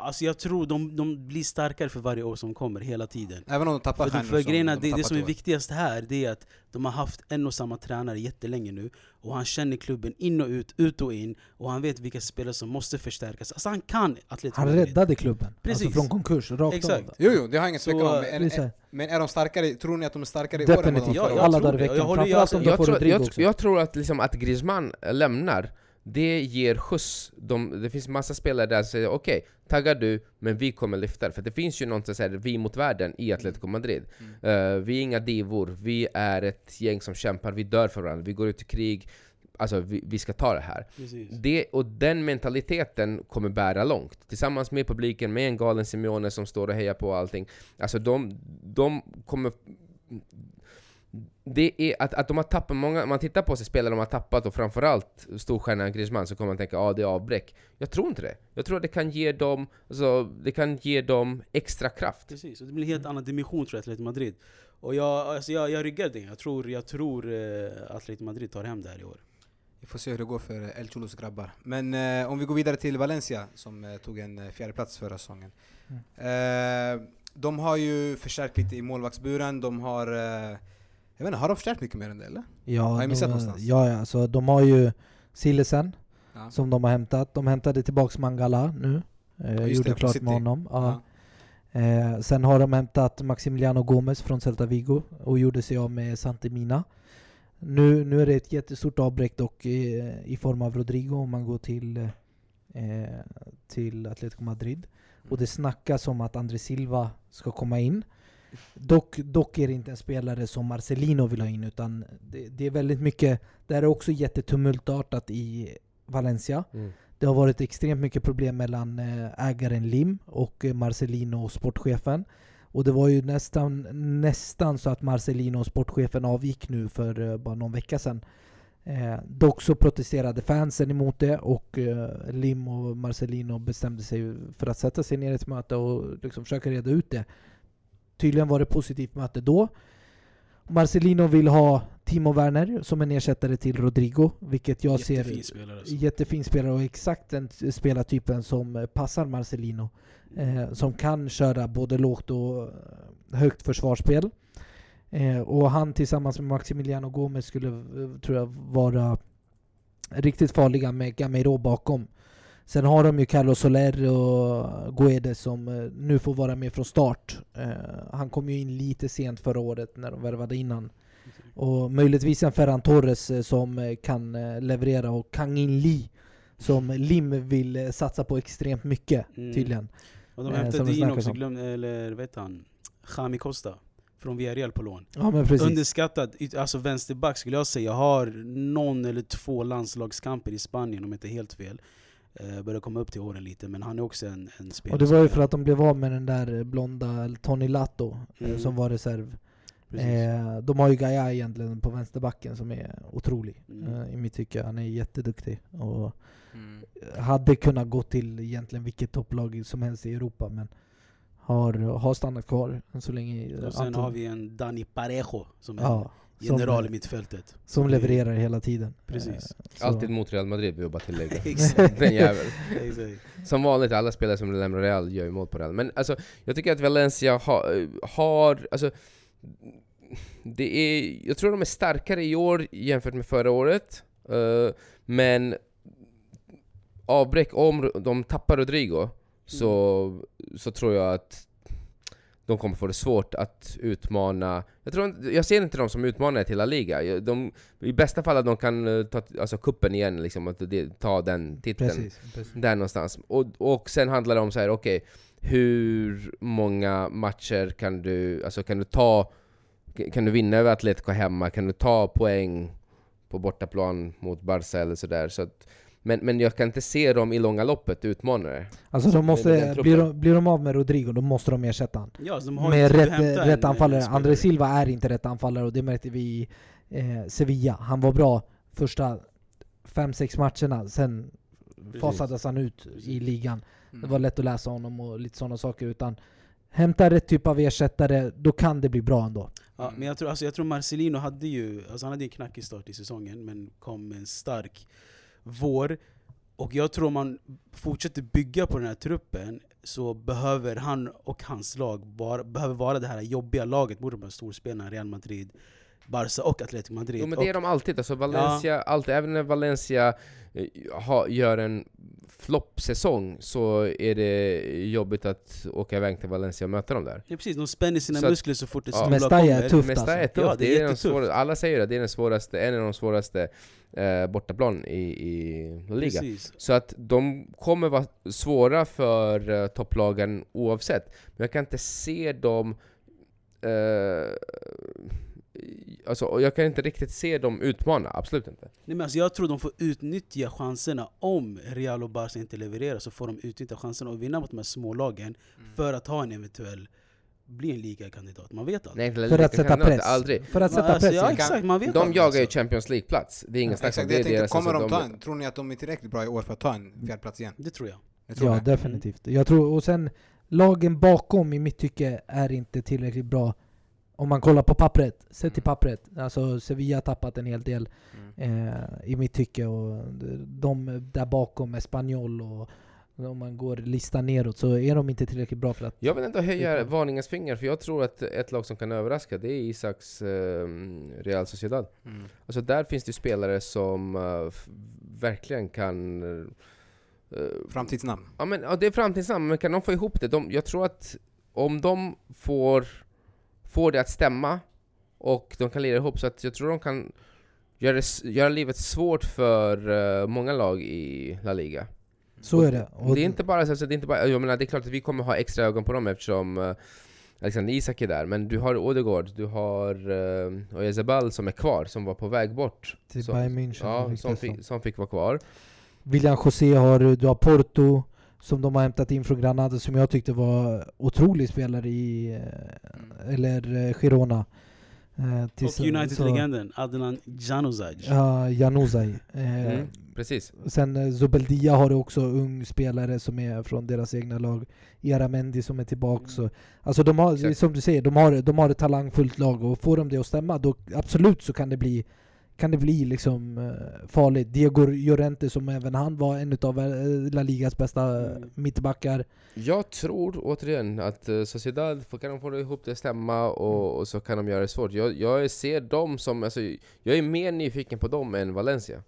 Alltså jag tror de, de blir starkare för varje år som kommer, hela tiden. Även om de tappar stjärnor för grejen är, de det, det som är viktigast här, det är att de har haft en och samma tränare jättelänge nu Och han känner klubben in och ut, ut och in Och han vet vilka spelare som måste förstärkas Alltså han kan Atletico Han räddade klubben. Precis. Alltså från konkurs, rakt Exakt. av. Jo, jo, det har jag ingen tvekan om. Det är Men, men är de starkare, tror ni att de är starkare i år än vad de Definitivt. förra jag alla tror dagar i. Jag veckan. Framförallt alltså- om de Jag får jag, också. jag tror att, liksom att Griezmann lämnar, det ger skjuts. De, det finns massa spelare där som säger okej, taggar du, men vi kommer lyfta. För det finns ju någonting så här, vi mot världen i Atletico Madrid. Mm. Eh, vi är inga divor, vi är ett gäng som kämpar, vi dör för varandra, vi går ut i krig. Alltså vi, vi ska ta det här. Precis. Det, och den mentaliteten kommer bära långt. Tillsammans med publiken, med en galen Simeone som står och hejar på allting. Alltså de, de kommer... Det är att, att de har tappat många, om man tittar på sig spelare de har tappat och framförallt storstjärnan Griezmann så kommer man tänka ja det är avbräck. Jag tror inte det. Jag tror att det kan ge dem, alltså, det kan ge dem extra kraft. Precis, och det blir en helt annan dimension tror jag, Atletico Madrid Och jag, alltså jag, jag ryggar det, jag tror, jag tror eh, Atletico Madrid tar hem det här i år Vi får se hur det går för eh, El Cholos grabbar. Men eh, om vi går vidare till Valencia som eh, tog en eh, fjärde plats förra säsongen. Eh, de har ju förstärkt lite i målvaktsburen, de har... Jag vet inte, har de förstärkt mycket mer än det eller? Ja, Har jag missat de, någonstans? Ja, ja, så de har ju Sillesen Ja. som de har hämtat. De hämtade tillbaks Mangala nu. Eh, gjorde det, klart City. med honom. Ja. Eh, sen har de hämtat Maximiliano Gomez från Celta Vigo och gjorde sig av med Santemina. Nu, nu är det ett jättestort avbräck dock i, i form av Rodrigo om man går till, eh, till Atletico Madrid. Och det snackas om att André Silva ska komma in. Dock, dock är det inte en spelare som Marcelino vill ha in utan det, det är väldigt mycket, det här är också jättetumultartat i Valencia. Det har varit extremt mycket problem mellan eh, ägaren Lim och eh, Marcelino och sportchefen. Och det var ju nästan, nästan så att Marcelino och sportchefen avgick nu för eh, bara någon vecka sedan. Eh, dock så protesterade fansen emot det och eh, Lim och Marcelino bestämde sig för att sätta sig ner i ett möte och liksom försöka reda ut det. Tydligen var det positivt möte då. Marcelino vill ha Timo Werner som en ersättare till Rodrigo, vilket jag ser Jättefin spelare alltså. Jättefin spelare och exakt den spelartypen som eh, passar Marcelino. Eh, som kan köra både lågt och eh, högt försvarsspel. Eh, och han tillsammans med Maximiliano Gomez skulle, eh, tror jag, vara riktigt farliga med Gamero bakom. Sen har de ju Carlos Soler och Guedes som eh, nu får vara med från start. Eh, han kom ju in lite sent förra året när de värvade innan. Och möjligtvis en Ferran Torres eh, som kan leverera och Kang In Lee som Lim vill satsa på extremt mycket Mm. tydligen. Och de hämtade in också, glöm, eller vet han, Jami Costa Från Villarreal på lån Ja. Underskattad, alltså vänsterback skulle jag säga, har någon eller två landslagskamper i Spanien om jag inte helt fel Börjar komma upp till åren lite, men han är också en, en spelare och det var ju för att de blev av med den där blonda Tony Lato eh, Mm. som var reserv. Precis. Eh, de har ju Gaia egentligen på vänsterbacken som är otrolig Mm. eh, i mitt tycke. Han är jätteduktig. Och Mm. hade kunnat gå till egentligen vilket topplag som helst i Europa men har, har stannat kvar än så länge. Och sen Anton. har vi en Dani Parejo som är ja, general i som, mittfältet som levererar hela tiden. Precis. Eh, så- Alltid mot Real Madrid vill jag bara tillägga. Exakt. Den jäveln. Exakt. Som vanligt, alla spelare som lämnar Real gör ju mål på Real. Men alltså, jag tycker att Valencia har, har alltså, det är, jag tror de är starkare i år jämfört med förra året. Eh, men avbräck, om de tappar Rodrigo, så, så tror jag att de kommer få det svårt att utmana... Jag, tror, jag ser inte dem som utmanare till La Liga. De, I bästa fall att de kan eh, ta alltså, kuppen igen, liksom, att det, ta den titeln. Precis, precis. Där någonstans. Och, och sen handlar det om så här, okej, hur många matcher kan du, alltså kan du ta, kan du vinna över Atletico hemma? Kan du ta poäng på bortaplan mot Barca eller sådär? Så att, men, men jag kan inte se dem i långa loppet utmanare. Alltså de måste, blir de, blir de av med Rodrigo, då måste de ersätta han. Ja, de har Med rätt, rätt anfallare. André Silva är inte rätt anfallare och det märkte vi i eh, Sevilla. Han var bra första 5-6 matcherna, sen Precis. fasades han ut i ligan. Mm. Det var lätt att läsa honom och lite sådana saker. Utan hämta rätt typ av ersättare, då kan det bli bra ändå. Ja, men jag tror, alltså, jag tror Marcelino hade ju alltså, han hade en knackig start i säsongen, men kom med en stark vår. Och jag tror om man fortsätter bygga på den här truppen så behöver han och hans lag vara, behöver vara det här jobbiga laget mot de här storspelarna, Real Madrid, Barca och Atletico Madrid. Jo men det är de alltid, alltså Valencia, alltid, även när Valencia ha, gör en floppsäsong så är det jobbigt att åka iväg till Valencia och möta dem där. ja, precis, de spänner sina Så att- muskler så fort ett Ja. Mestalla är tufft alltså. är tufft, Ja, det är det är den jättetufft. svåra, alla säger det, det är den svåraste, en av de svåraste eh, bortaplan i, i La Liga. Precis. Så att de kommer vara svåra för uh, topplagen oavsett. Men jag kan inte se dem... eh, alltså, jag kan inte riktigt se dem utmana, absolut inte. Nej, men alltså jag tror de får utnyttja chanserna om Real och Barca inte levererar så får de utnyttja chanserna och vinna mot de här smålagen Mm. för att ha en eventuell bli en ligakandidat. Man vet aldrig. Nej, För att sätta press. Aldrig. För att sätta alltså, press. ja, kan- exakt, man vet De aldrig, jagar ju alltså. Champions League-plats, det är ingen snack om det. jag är tänkte, kommer alltså, de ta en? Tror ni att de är tillräckligt bra i år för att ta en fjärdeplats igen? Det tror jag. Jag tror Ja, det. definitivt. Jag tror, och sen, lagen bakom i mitt tycke är inte tillräckligt bra. Om man kollar på pappret, sett till Mm. pappret. Alltså Sevilla har tappat en hel del Mm. eh, i mitt tycke. Och de där bakom, Espanyol och om man går listan neråt så är de inte tillräckligt bra för att... Jag vill ändå höja varningens finger, för jag tror att ett lag som kan överraska, det är Isaks eh, Real Sociedad. Mm. Alltså där finns det ju spelare som eh, f- verkligen kan... eh, Framtidsnamn. ja, men, ja, det är framtidsnamn, men kan de få ihop det? De, jag tror att om de får, får det att stämma och de kan lira ihop så att jag tror de kan göra, göra livet svårt för eh, många lag i La Liga. Så är det. Och det är inte bara så att det är inte bara, jag menar, det är klart att vi kommer ha extra ögon på dem eftersom uh, Alexander Isak är där, men du har Odegaard, du har uh, Oyarzabal som är kvar, som var på väg bort. till Bayern München. Ja, som om. fick, som fick vara kvar. William José har du har Porto som de har hämtat in från Granada som jag tyckte var otrolig spelare i, eh, eller eh, Girona. Eh, Och United-legenden Adnan Januzaj. Ja, Januzaj. Mm, precis. Sen Zubeldia har du också ung spelare som är från deras egna lag. Aramendi som är tillbaka. Mm. Alltså de har, Exakt. som du säger, de har, de har ett talangfullt lag och får de det att stämma då absolut så kan det bli kan det bli liksom eh, farligt. Diego Llorente som även han var en av La Ligas bästa eh, Mm. mittbackar. Jag tror återigen att Sociedad, får- kan de få ihop det stämma och, Mm. och så kan de göra det svårt. Jag, jag ser dem som, alltså, jag är mer nyfiken på dem än Valencia.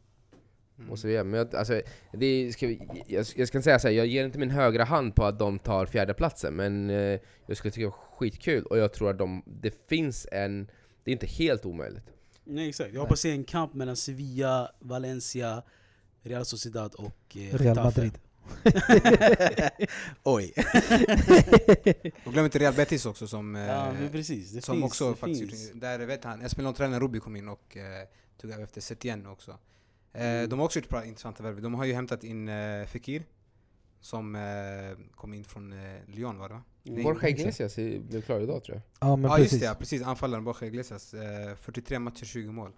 Mm. Och så vidare. Men jag, alltså, det ska, jag, jag ska säga så här, jag ger inte min högra hand på att de tar fjärde platsen men eh, jag skulle tycka det var skitkul och jag tror att de, det finns en, det är inte helt omöjligt. Nej exakt, jag hoppas se en kamp mellan Sevilla, Valencia, Real Sociedad och eh, Real Getafe. Madrid. Oj! Och glöm inte Real Betis också som... eh, ja men precis, det som finns. också det faktiskt... finns. Där vet han, Espelon-tränaren Rubi kom in och eh, tog över efter Setien också. Eh, Mm. De har också gjort bra intressanta värv. De har ju hämtat in eh, Fekir, som eh, kom in från eh, Lyon var det va? Borja Iglesias blev klar idag tror jag. Ja men Ja precis. just det, ja, precis. Anfallaren Borja Iglesias. Eh, 43 matcher, 20 mål.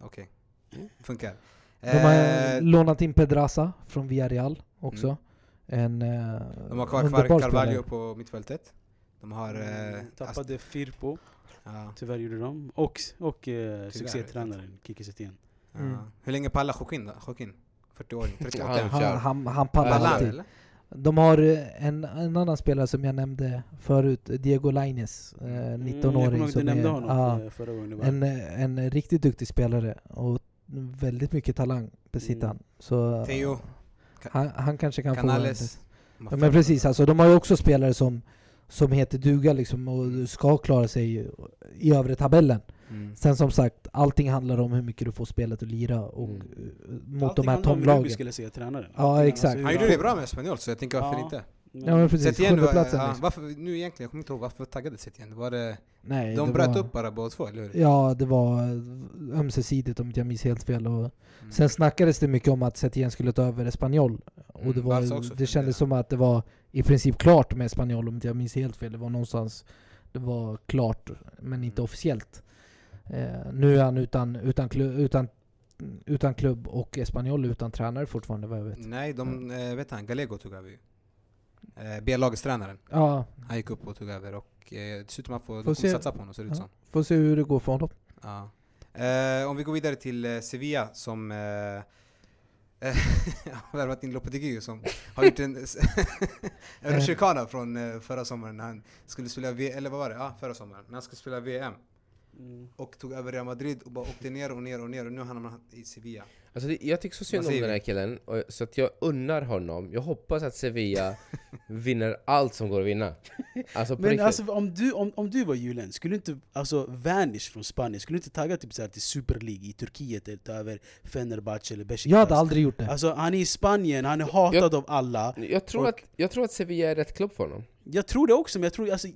Okej, Mm. funkar. De har Eh, lånat in Pedraza från Villarreal också. Mm. En eh, de har kvar underbar Car- spelare. Carvalho på mittfältet. De har... Eh, Mm, Tappade Firpo, ja, tyvärr gjorde de. Och, och eh, succétränaren Kiki Setien. ja. Mm. Hur länge pallar Joaquin då? Joaquin? 40-åring? 38? Ja, han, han, han pallar alltid. eller? De har eh, en, en annan spelare som jag nämnde förut, Diego Lainez, eh, Mm, 19-åring. jag kommer ihåg att du som nämnde är, honom ja, för- en, eh, en riktigt duktig spelare och väldigt mycket talang besitter Mm. han. Så Theo, han, han kanske kan få... Canales. Ja, men precis, alltså, de har ju också spelare som, som heter duga liksom och ska klara sig i övre tabellen. Mm. Sen som sagt, allting handlar om hur mycket du får spelet att lira och Mm. eh, mot Allting de här handlar om hur topplagen. du skulle säga tränaren. Ja, Allting, exakt. Han gjorde det bra med Espanyol så jag tänker varför Ja. inte? Ja men precis, sjundeplatsen ja, liksom. varför, nu egentligen, jag kommer inte ihåg varför taggade Setien? Var det, Nej, de det bröt var, upp bara båda två, eller hur? Ja, det var ömsesidigt om inte jag minns helt fel. Och Mm. sen snackades det mycket om att Setien skulle ta över Espanyol. Och Mm, det, var, det funderar. kändes som att det var i princip klart med Espanyol om inte jag minns helt fel. Det var någonstans, det var klart men inte Mm. officiellt. Eh, nu är han utan, utan, klubb, utan, utan klubb och Espanyol utan tränare fortfarande vad jag vet. Nej, de, eh, vet han, Gallego tog över ju. Eh, B-lagets tränaren. Ja, Han gick upp och tog över och eh, det ser ut som att man får, Får de kommer se. satsa på honom ser det ut Ja. som. får se hur det går för honom. Ja. Eh, om vi går vidare till eh, Sevilla som eh, eh, har värvat in Lopetegui som har gjort en, rutschkana från eh, förra sommaren när han skulle spela V, eller vad var det? Ja, förra sommaren. När han skulle spela VM. Mm. Och tog över Real Madrid och bara åkte ner och ner och ner och nu hamnar han i Sevilla. Alltså det, jag tycker så synd om den här killen, och, så att jag unnar honom. Jag hoppas att Sevilla vinner allt som går att vinna. Alltså Men riktigt. alltså, om, du, om, om du var Julen, skulle du inte alltså, vanish från Spanien? Skulle du inte tagga typ, så här, till Super League i Turkiet eller ta över Fenerbahce eller Besiktas? Jag hade aldrig gjort det. Alltså han är i Spanien, han är hatad av alla. jag, tror och- att, jag tror att Sevilla är rätt klubb för honom. Jag tror det också, men jag tror alltså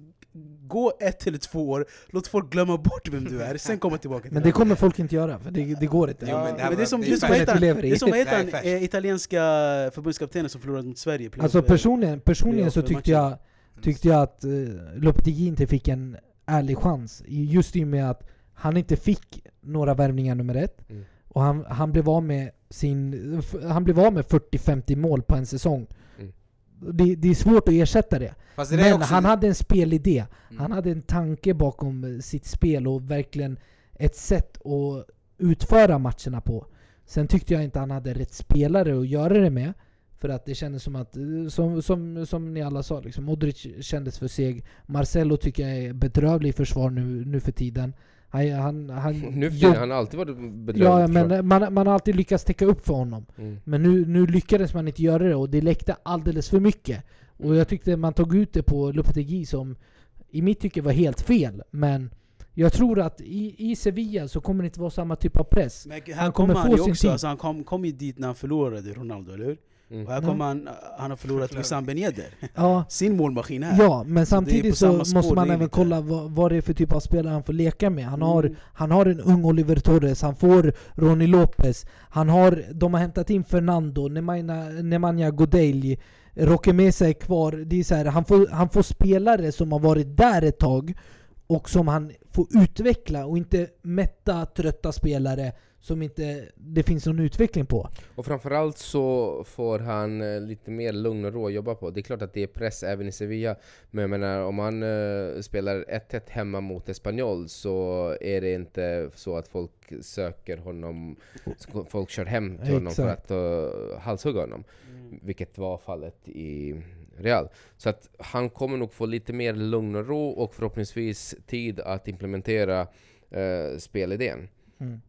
Gå ett eller två år, låt folk glömma bort vem du är, sen komma tillbaka till Men det kommer folk inte göra, för det, det går inte. Jo, men det men det är som, det är som, heter. Det är som vad heter han? italienska förbundskaptenen som förlorade mot Sverige. Alltså personligen, personligen så tyckte jag, tyckte jag att uh, Lopetegui inte fick en ärlig chans. Just i och med att han inte fick några värvningar nummer ett. Mm. Och han, han blev av med sin... Han blev av med 40-50 mål på en säsong. Det, det är svårt att ersätta det. Det Men också, han hade en spelidé. Mm. Han hade en tanke bakom eh, sitt spel och verkligen ett sätt att utföra matcherna på. Sen tyckte jag inte han hade rätt spelare att göra det med. För att det kändes som att, eh, som, som, som ni alla sa, liksom, Modric kändes för seg. Marcelo tycker jag är bedrövlig i försvar nu, nu för tiden. Han, han, han, Nu för han har alltid varit bedrövlig. Ja, men man, man har alltid lyckats täcka upp för honom. Mm. Men nu, nu lyckades man inte göra det och det läckte alldeles för mycket. Och jag tyckte man tog ut det på Lopetegui som i mitt tycke var helt fel. Men jag tror att i, i Sevilla så kommer det inte vara samma typ av press. Men här Han kommer han få ju sin också, tid. alltså, han kom, kom ju dit när han förlorade Ronaldo, eller hur? Mm. Och här kommer han, han har förlorat Wissam Ben Yedder. Ja, Sin målmaskin här. ja men samtidigt så, spår, måste man även lite- kolla vad, vad det är för typ av spelare han får leka med. Han har, Mm. han har en ung Oliver Torres, han får Ronny Lopez, han har, de har hämtat in Fernando, Nemanja, Nemanja Godelj, Roque Mesa är kvar. Det är så här, han, får, han får spelare som har varit där ett tag och som han får utveckla och inte mätta, trötta spelare som inte det finns någon utveckling på. Och framförallt så får han eh, lite mer lugn och ro att jobba på. Det är klart att det är press även i Sevilla, men jag menar om han eh, spelar 1-1 hemma mot Espanyol så är det inte så att folk söker honom, folk kör hem till honom för att uh, halshugga honom. Mm. Vilket var fallet i Real. Så att han kommer nog få lite mer lugn och ro och förhoppningsvis tid att implementera eh, spelidén. Mm.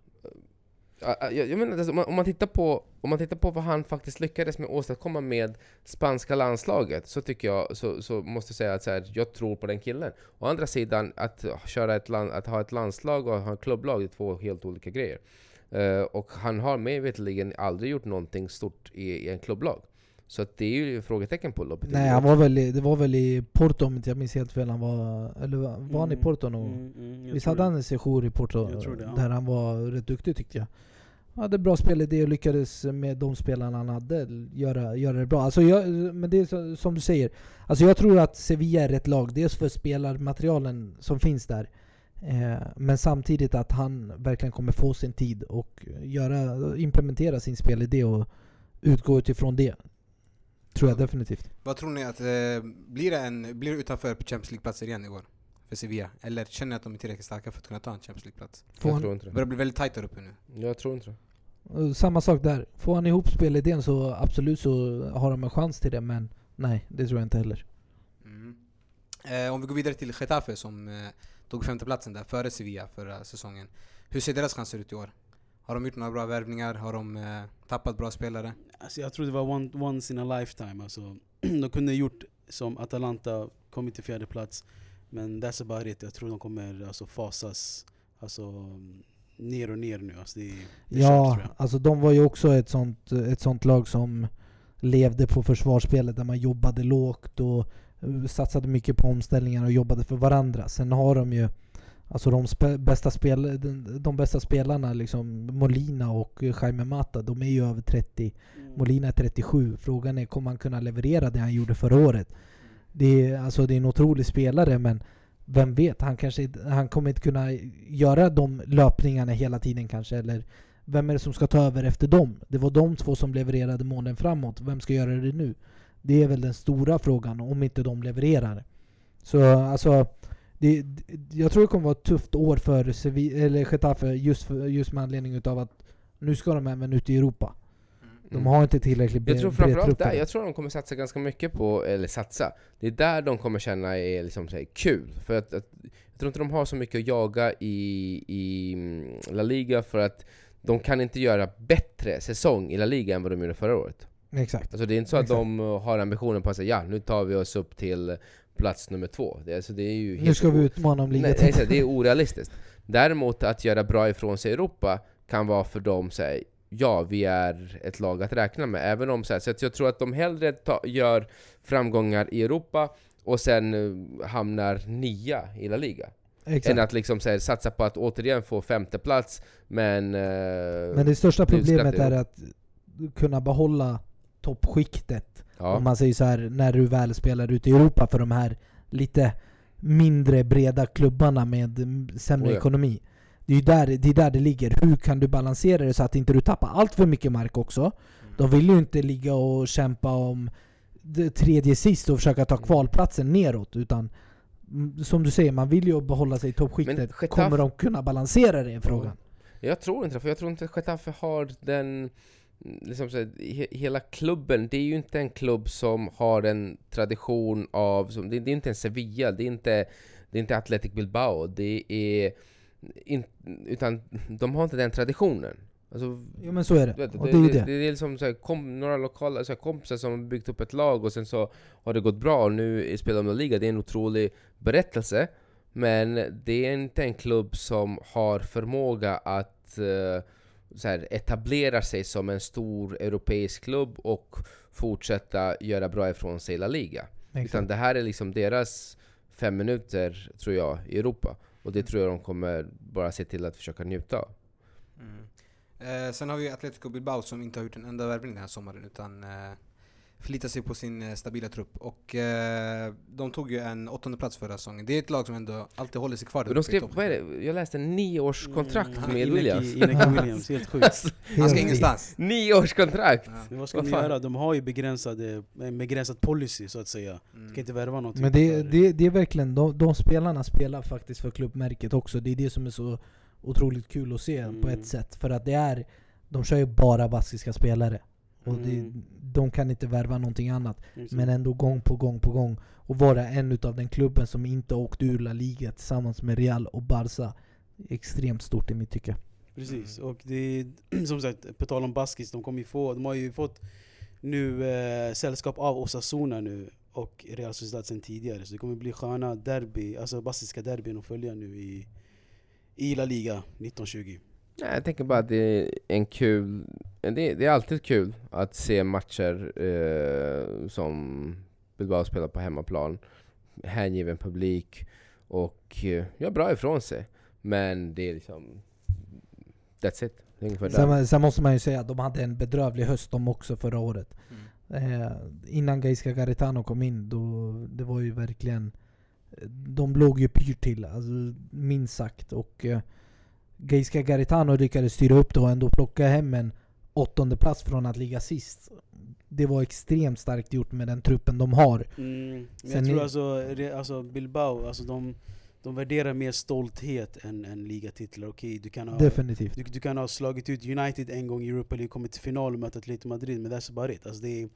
Jag, jag menar, alltså, om, man, om, man tittar på, om man tittar på vad han faktiskt lyckades med att åstadkomma med spanska landslaget så tycker jag, så, så måste jag säga att så här, jag tror på den killen. Å andra sidan, att, köra ett land, att ha ett landslag och ha ett klubblag är två helt olika grejer. Uh, och han har mig veterligen aldrig gjort någonting stort i, i en klubblag. Så att det är ju frågetecken på Lopetegui. Nej, han var väl, i- det var väl i Porto om inte jag minns helt fel. Han var, eller var var han i Mm, Porto någon gång? mm, mm, Visst hade det. han en sejour i Porto det, ja. där han var rätt duktig tyckte jag. Han hade bra spelidé och lyckades med de spelarna han hade göra, göra det bra. Alltså jag, men det är så, som du säger, alltså jag tror att Sevilla är rätt lag. Dels för spelarmaterialen som finns där. Eh, men samtidigt att han verkligen kommer få sin tid och göra, implementera sin spelidé och utgå utifrån det. Tror jag definitivt. Vad tror ni att, eh, blir det en, blir det utanför Champions League-platser igen i år? För Sevilla? Eller känner ni att de är tillräckligt starka för att kunna ta en Champions League-plats? Får Jag han, tror inte Det det. börjar bli väldigt tajt där uppe nu. Jag tror inte det. Och Samma sak där. Får han ihop spelidén så absolut så har de en chans till det, men nej, det tror jag inte heller. Mm. Eh, om vi går vidare till Getafe som eh, tog femteplatsen där före Sevilla förra säsongen. Hur ser deras chanser ut i år? Har de gjort några bra värvningar? Har de eh, tappat bra spelare? Alltså jag tror det var one, once in a lifetime. Alltså, de kunde gjort som Atalanta kom inte fjärde plats Men that's about it, jag tror de kommer alltså, fasas alltså, ner och ner nu. Alltså, det, är- det är kört, Ja, jag. alltså de var ju också ett sånt, ett sånt lag som levde på försvarsspelet där man jobbade lågt och eh, satsade mycket på omställningar och jobbade för varandra. Sen har de ju Alltså de, spe, bästa, spel, de, de bästa spelarna, liksom Molina och Jaime Mata, de är ju över 30. Molina är 37. Frågan är, kommer han kunna leverera det han gjorde förra året? Det är, alltså, det är en otrolig spelare, men vem vet? Han, kanske, han kommer inte kunna göra de löpningarna hela tiden kanske. Eller vem är det som ska ta över efter dem? Det var de två som levererade målen framåt. Vem ska göra det nu? Det är väl den stora frågan, om inte de levererar. Så alltså, det, jag tror det kommer vara ett tufft år för Sevi, eller Getafe just, för, just med anledning utav att nu ska de även ut i Europa. De Mm. har inte tillräckligt Jag bre- tror bred framförallt där, jag tror de kommer satsa ganska mycket på, eller satsa, det är där de kommer känna är liksom så här, kul. För att, att, jag tror inte de har så mycket att jaga i, i mm, La Liga för att de kan inte göra bättre säsong i La Liga än vad de gjorde förra året. Exakt. Alltså det är inte så att Exakt. de har ambitionen på att säga ja, nu tar vi oss upp till plats nummer två. Det, alltså, det är ju Nu ska vi utmana om ligatiteln. exakt, det är orealistiskt. Däremot att göra bra ifrån sig i Europa kan vara för dem så här, ja, vi är ett lag att räkna med. Även om så, här, så att jag tror att de hellre ta, gör framgångar i Europa och sen eh, hamnar nia i La Liga. Exakt. Än att liksom så här, satsa på att återigen få femte plats men... eh, Men det största problemet är att kunna behålla toppskiktet. Ja. Om man säger så här när du väl spelar ute i Europa för de här lite mindre breda klubbarna med mm, sämre Oh ja. ekonomi. Det är ju där det, är där det ligger. Hur kan du balansera det så att inte du tappar allt för mycket mark också? De vill ju inte ligga och kämpa om tredje sist och försöka ta kvalplatsen neråt. Utan mm, som du säger, man vill ju behålla sig i toppskiktet. Getafe- Kommer de kunna balansera det? är Frågan. Jag tror inte det, för jag tror inte att Getafe har den... Liksom så he, hela klubben, det är ju inte en klubb som har en tradition av... Som, det, det är inte en Sevilla, det är inte, det är inte Athletic Bilbao, det är... In, utan de har inte den traditionen. Alltså, Jo men så är det. vet, Och det, det är det, det. det är liksom så här, kom, några lokala så här, kompisar som har byggt upp ett lag och sen så har det gått bra och nu spelar de Liga. Det är en otrolig berättelse. Men det är inte en klubb som har förmåga att eh, så här, etablera sig som en stor europeisk klubb och fortsätta göra bra ifrån sig i La Liga. Utan Exakt. det här är liksom deras fem minuter, tror jag, i Europa. Och det tror jag de kommer bara se till att försöka njuta av. Mm. Eh, sen har vi Atletico Bilbao som inte har gjort en enda värvning den här sommaren utan eh, förlitar sig på sin eh, stabila trupp. Och eh, de tog ju en åttonde plats förra säsongen. Det är ett lag som ändå alltid håller sig kvar där de skrev, vad är det? Jag läste nioårskontrakt Mm, med Williams. Inaki Williams, helt sjukt. Alltså, Han ska ingenstans. Nioårskontrakt! Ja. Men vad ska Vad de göra? De har ju begränsade, en begränsad policy så att säga. De Mm. kan inte värva någonting. Men det, det, det är verkligen, de, de spelarna spelar faktiskt för klubbmärket också. Det är det som är så otroligt kul att se på Mm. ett sätt. För att det är, de kör ju bara baskiska spelare. Och det, Mm. de kan inte värva någonting annat. Men ändå gång på gång på gång. Och vara en utav den klubben som inte åkt ur La Liga tillsammans med Real och Barca. Extremt stort i mitt tycke. Precis, och det är som sagt, på tal om baskis, de, kommer ju få, de har ju fått nu eh, sällskap av Osasuna nu och Real Sociedad sen tidigare. Så det kommer bli sköna derby, alltså baskiska derbyn att följa nu i, i La Liga 1920. Nej, jag tänker bara att det är en kul... Det, det är alltid kul att se matcher eh, som Bilbao spelar på hemmaplan. Hängiven publik och eh, gör bra ifrån sig. Men det är liksom... That's it. Är. Sen, sen måste man ju säga att de hade en bedrövlig höst de också förra året. Mm. Eh, innan Gaisca Garitano kom in, då, det var ju verkligen... De låg ju pyrt till, alltså, minst sagt. Och eh, Gaisca Garitano lyckades styra upp det och ändå plocka hem en åttonde plats från att ligga sist. Det var extremt starkt gjort med den truppen de har. Mm, men Sen jag tror alltså, alltså Bilbao, alltså de, de värderar mer stolthet än, än ligatitlar. Okej, du kan ha Definitivt. Du, du kan ha slagit ut United en gång i Europa League, kommit till final och mött Atletico Madrid, men that's about it. Alltså det är,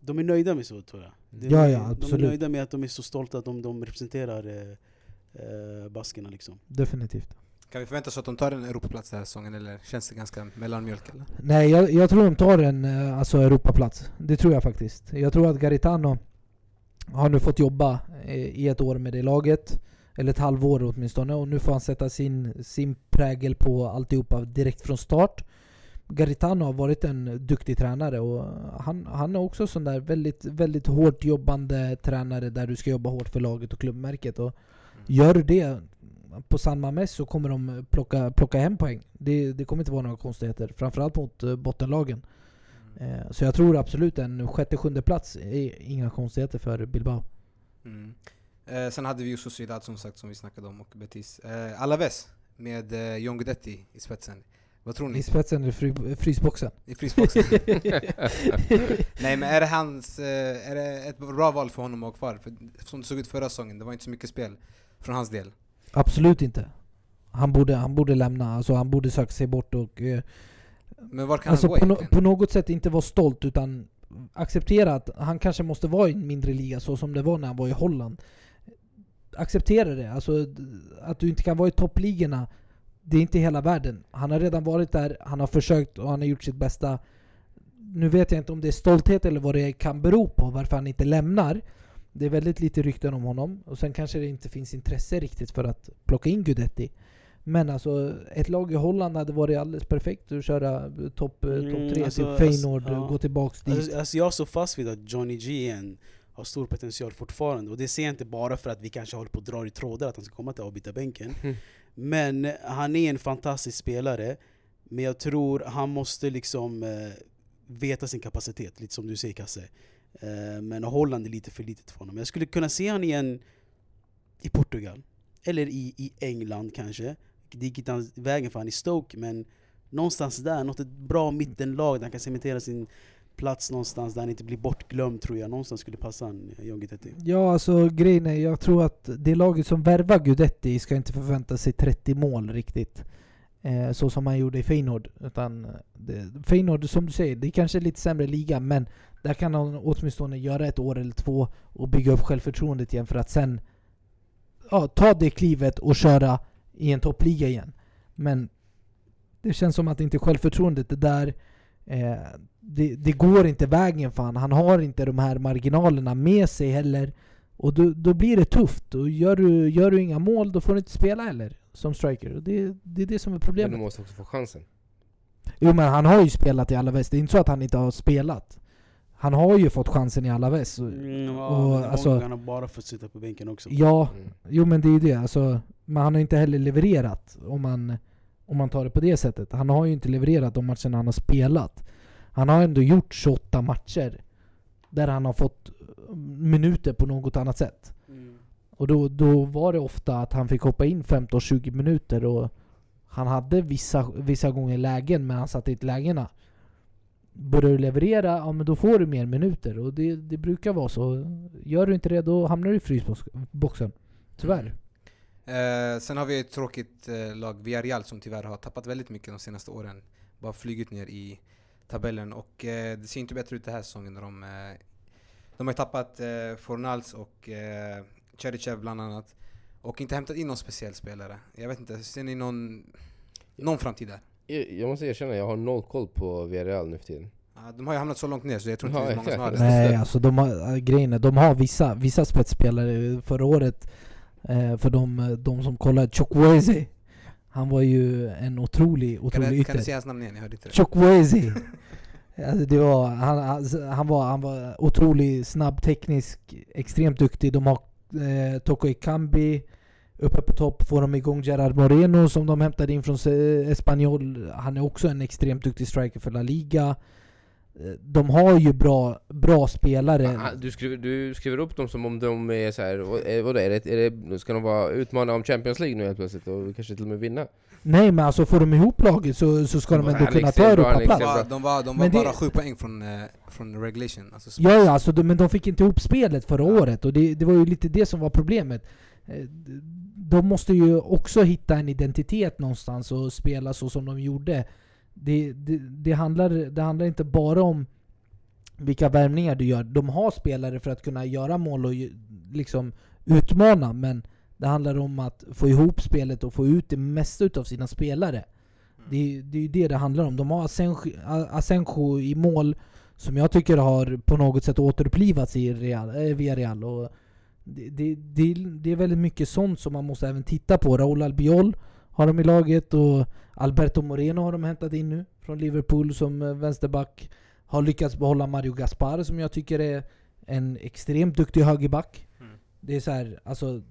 de är nöjda med så tror jag. Det, Ja, ja, De absolut. är nöjda med att de är så stolta att de, de representerar eh, eh, baskerna liksom. Definitivt. Kan vi förvänta oss att de tar en Europaplats den här säsongen eller känns det ganska mellanmjölk eller? Nej, jag, jag tror de tar en eh, alltså Europaplats. Det tror jag faktiskt. Jag tror att Garitano har nu fått jobba eh, i ett år med det laget. Eller ett halvår åtminstone. Och nu får han sätta sin, sin prägel på alltihopa direkt från start. Garitano har varit en duktig tränare och han, han är också sån där väldigt, väldigt hårt jobbande tränare där du ska jobba hårt för laget och klubbmärket. Och gör du det på San Mames så kommer de plocka, plocka hem poäng. Det, det kommer inte vara några konstigheter. Framförallt mot eh, bottenlagen. Eh, Så jag tror absolut en sjätte, sjunde plats är inga konstigheter för Bilbao. Mm. Eh, sen hade vi ju Sociedad som sagt som vi snackade om och Betis. Eh, Alaves med eh, John Guidetti i spetsen. Vad tror ni? I spetsen eller fry, frysboxen. I frysboxen? Nej men är det hans, eh, är det ett bra val för honom att ha kvar? För som det såg ut förra säsongen, det var inte så mycket spel från hans del. Absolut inte. Han borde, han borde lämna, alltså han borde söka sig bort och eh, Men var kan alltså han gå på, no, på något sätt inte vara stolt utan acceptera att han kanske måste vara i en mindre liga så som det var när han var i Holland. Acceptera det. Alltså att du inte kan vara i toppligorna, det är inte hela världen. Han har redan varit där, han har försökt och han har gjort sitt bästa. Nu vet jag inte om det är stolthet eller vad det kan bero på, varför han inte lämnar. Det är väldigt lite rykten om honom. Och sen kanske det inte finns intresse riktigt för att plocka in Gudetti. Men alltså, ett lag i Holland hade varit alldeles perfekt att köra topp Mm, top tre alltså, till Feyenoord, alltså, ja. gå tillbaks dit. Alltså, alltså jag står fast vid att Johnny G en- har stor potential fortfarande. Och det ser jag inte bara för att vi kanske håller på att dra i trådar att han ska komma till avbytarbänken. Mm. Men han är en fantastisk spelare. Men jag tror han måste liksom eh, veta sin kapacitet, lite som du säger Kasse. Eh, men Holland är lite för litet för honom. Jag skulle kunna se honom igen i Portugal. Eller i, i England kanske. Det gick inte vägen för han i Stoke, men någonstans där, något ett bra mittenlag där han kan cementera sin plats någonstans där han inte blir bortglömd tror jag. Någonstans skulle passa han, John Guidetti. Ja, alltså grejen är, jag tror att det laget som värvar Gudetti ska inte förvänta sig 30 mål riktigt. Eh, så som han gjorde i Feyenoord. Utan det, Feyenoord, som du säger, det är kanske är lite sämre liga, men där kan han åtminstone göra ett år eller två och bygga upp självförtroendet igen för att sen ja, ta det klivet och köra i en toppliga igen. Men det känns som att inte självförtroendet är där. Eh, det, det går inte vägen för han. Han har inte de här marginalerna med sig heller. Och då, då blir det tufft. Och gör du, gör du inga mål, då får du inte spela heller som striker. Och det, det är det som är Men problemet. du måste också få chansen. Jo men han har ju spelat i Alaves, det är inte så att han inte har spelat. Han har ju fått chansen i Alaves. Och, Mm, ja, och, men alltså- han har bara fått sitta på bänken också. ja, Mm. jo men det är ju det. Alltså, men han har inte heller levererat om man, om man tar det på det sättet. Han har ju inte levererat de matcherna han har spelat. Han har ändå gjort 28 matcher där han har fått minuter på något annat sätt. Mm. Och då, då var det ofta att han fick hoppa in 15-20 minuter och han hade vissa, vissa gånger lägen men han satte inte lägena. Börjar du leverera, ja men då får du mer minuter och det, det brukar vara så. Gör du inte det då hamnar du i frysboxen. Tyvärr. Eh, sen har vi ett tråkigt eh, lag, Villarreal, som tyvärr har tappat väldigt mycket de senaste åren. Bara flugit ner i tabellen och eh, det ser inte bättre ut den här säsongen. När de, eh, de har tappat eh, Fornals och eh, Cherichev bland annat. Och inte hämtat in någon speciell spelare. Jag vet inte, ser ni någon, någon framtid där? Jag måste erkänna, jag har noll koll på Villarreal nu för tiden. Ja, de har ju hamnat så långt ner så jag tror inte Ja, det är så många som har det. Nej, alltså de har, äh, grejen är, de har vissa, vissa spetsspelare. Förra året, eh, för de, de som kollade, Chukwueze. Han var ju en otrolig, Kan, otrolig du, ytter. kan du säga hans namn igen? Jag hörde inte det. Chukwueze. Alltså det var, han, han- var, han var otroligt snabb, teknisk, extremt duktig. De har eh, Toko Ekambi uppe på topp. Får de igång Gerard Moreno som de hämtade in från Se- Espanyol. Han är också en extremt duktig striker för La Liga. Eh, De har ju bra, bra spelare. Ah, Du skriver, du skriver upp dem som om de är så här, vad- eh, vadå, är det, är det, ska de vara utmana om Champions League nu helt plötsligt och kanske till och med vinna? Nej men alltså får de ihop laget så, så ska de ändå kunna ta De Europaplats. extremt var, de var, de var Men det- bara sju poäng från, eh, från regulation. Alltså, Ja, ja alltså, de, men de fick inte ihop spelet förra Ja. året och det, det var ju lite det som var problemet. De måste ju också hitta en identitet någonstans och spela så som de gjorde. Det, det, det, handlar, det handlar inte bara om vilka värvningar du gör. De har spelare för att kunna göra mål och liksom utmana, men det handlar om att få ihop spelet och få ut det mesta utav sina spelare. Det, är- det är ju det det handlar om. De har Asenjo i mål som jag tycker har på något sätt återupplivats i Real, eh, via Real. Och det, det, det, det är väldigt mycket sånt som man måste även titta på. Raúl Albiol har de i laget och Alberto Moreno har de hämtat in nu från Liverpool som eh, vänsterback. Har lyckats behålla Mario Gaspar som jag tycker är en extremt duktig högerback. Mm. Det är så här, alltså,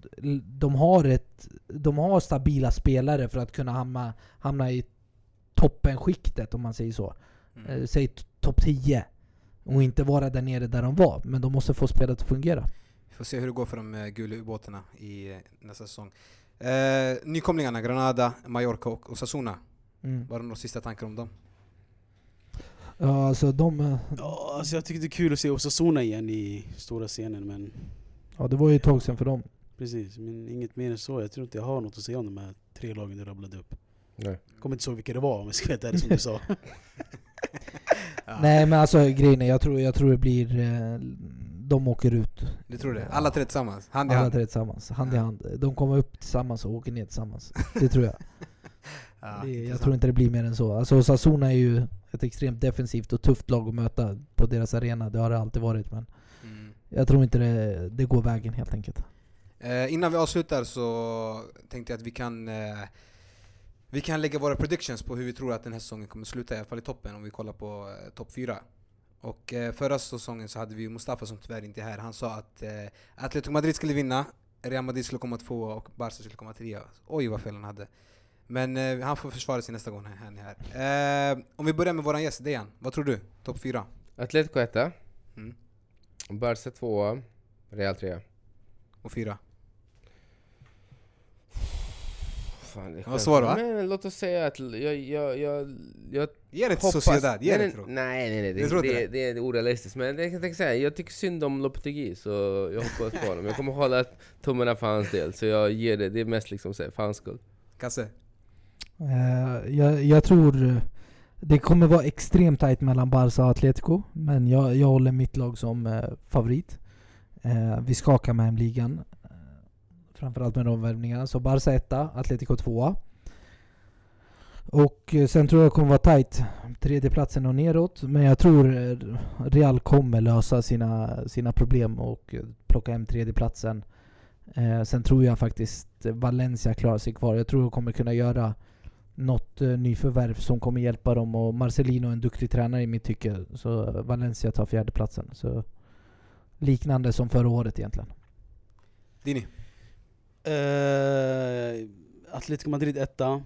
de har, ett, de har stabila spelare för att kunna hamna, hamna i toppenskiktet om man säger så. Mm. Eh, säg topp 10. Och inte vara där nere där de var. Men de måste få spelet att fungera. Vi får se hur det går för de eh, gula ubåtarna i eh, nästa säsong. Eh, nykomlingarna, Granada, Mallorca och Osasuna. Mm. Bara några sista tankar om dem? Ja, alltså de... eh, Ja, alltså jag tycker det är kul att se Osasuna igen i stora scenen men Ja, det var ju ett tag sedan för dem. precis, men inget mer än så. Jag tror inte jag har något att säga om de här tre lagen du rabblade upp. Nej. Kommer inte ihåg vilka det var om jag ska helt ärlig som du sa. Ja, Nej men alltså grejen är, jag tror, jag tror det blir... Eh, de åker ut. Du tror det? Alla tre tillsammans? Hand i Alla hand? tre tillsammans. Hand i hand. De kommer upp tillsammans och åker ner tillsammans. Det tror jag. Ja, det, jag tror inte det blir mer än så. Alltså Osasuna är ju ett extremt defensivt och tufft lag att möta på deras arena. Det har det alltid varit men Mm. jag tror inte det, det går vägen helt enkelt. Eh, innan vi avslutar så tänkte jag att vi kan eh, Vi kan lägga våra predictions på hur vi tror att den här säsongen kommer sluta, i alla fall i toppen om vi kollar på eh, topp 4. Och eh, förra säsongen så hade vi Mustafa som tyvärr inte är här. Han sa att eh, Atletico Madrid skulle vinna, Real Madrid skulle komma tvåa och Barca skulle komma trea. Oj vad fel han hade. Men eh, han får försvara sig nästa gång han är här. Eh, om vi börjar med våran gäst Dejan, vad tror du? Topp 4? Atletico etta, Mm. Barca tvåa, Real trea. Och 4? Fan, det är var skönt. svår, va? Men låt oss säga att jag, jag, jag, jag Ge det till hoppas... Sociedad, ge nej, det till dem. nej, nej, nej, det, det, det, det? är orealistiskt. Men jag tänkte säga, jag tycker synd om Lopetegui, så jag hoppas på honom. Jag kommer hålla tummarna för hans del, så jag ger det. Det är mest liksom så här, för hans skull. Kasse? Eh, jag, jag tror det kommer vara extremt tajt mellan Barca och Atletico. Men jag, jag håller mitt lag som eh, favorit. Eh, vi skakar med ligan. Eh, framförallt med de värvningarna. Så Barca etta, Atletico tvåa. Och eh, sen tror jag det kommer vara tajt. Tredjeplatsen och neråt. Men jag tror eh, Real kommer lösa sina, sina problem och eh, plocka hem tredjeplatsen. Eh, sen tror jag faktiskt Valencia klarar sig kvar. Jag tror de kommer kunna göra något eh, nyförvärv som kommer hjälpa dem. Och Marcelino är en duktig tränare i mitt tycke. Så Valencia tar fjärdeplatsen. Så liknande som förra året egentligen. Dini? Eh, Atletico Madrid etta,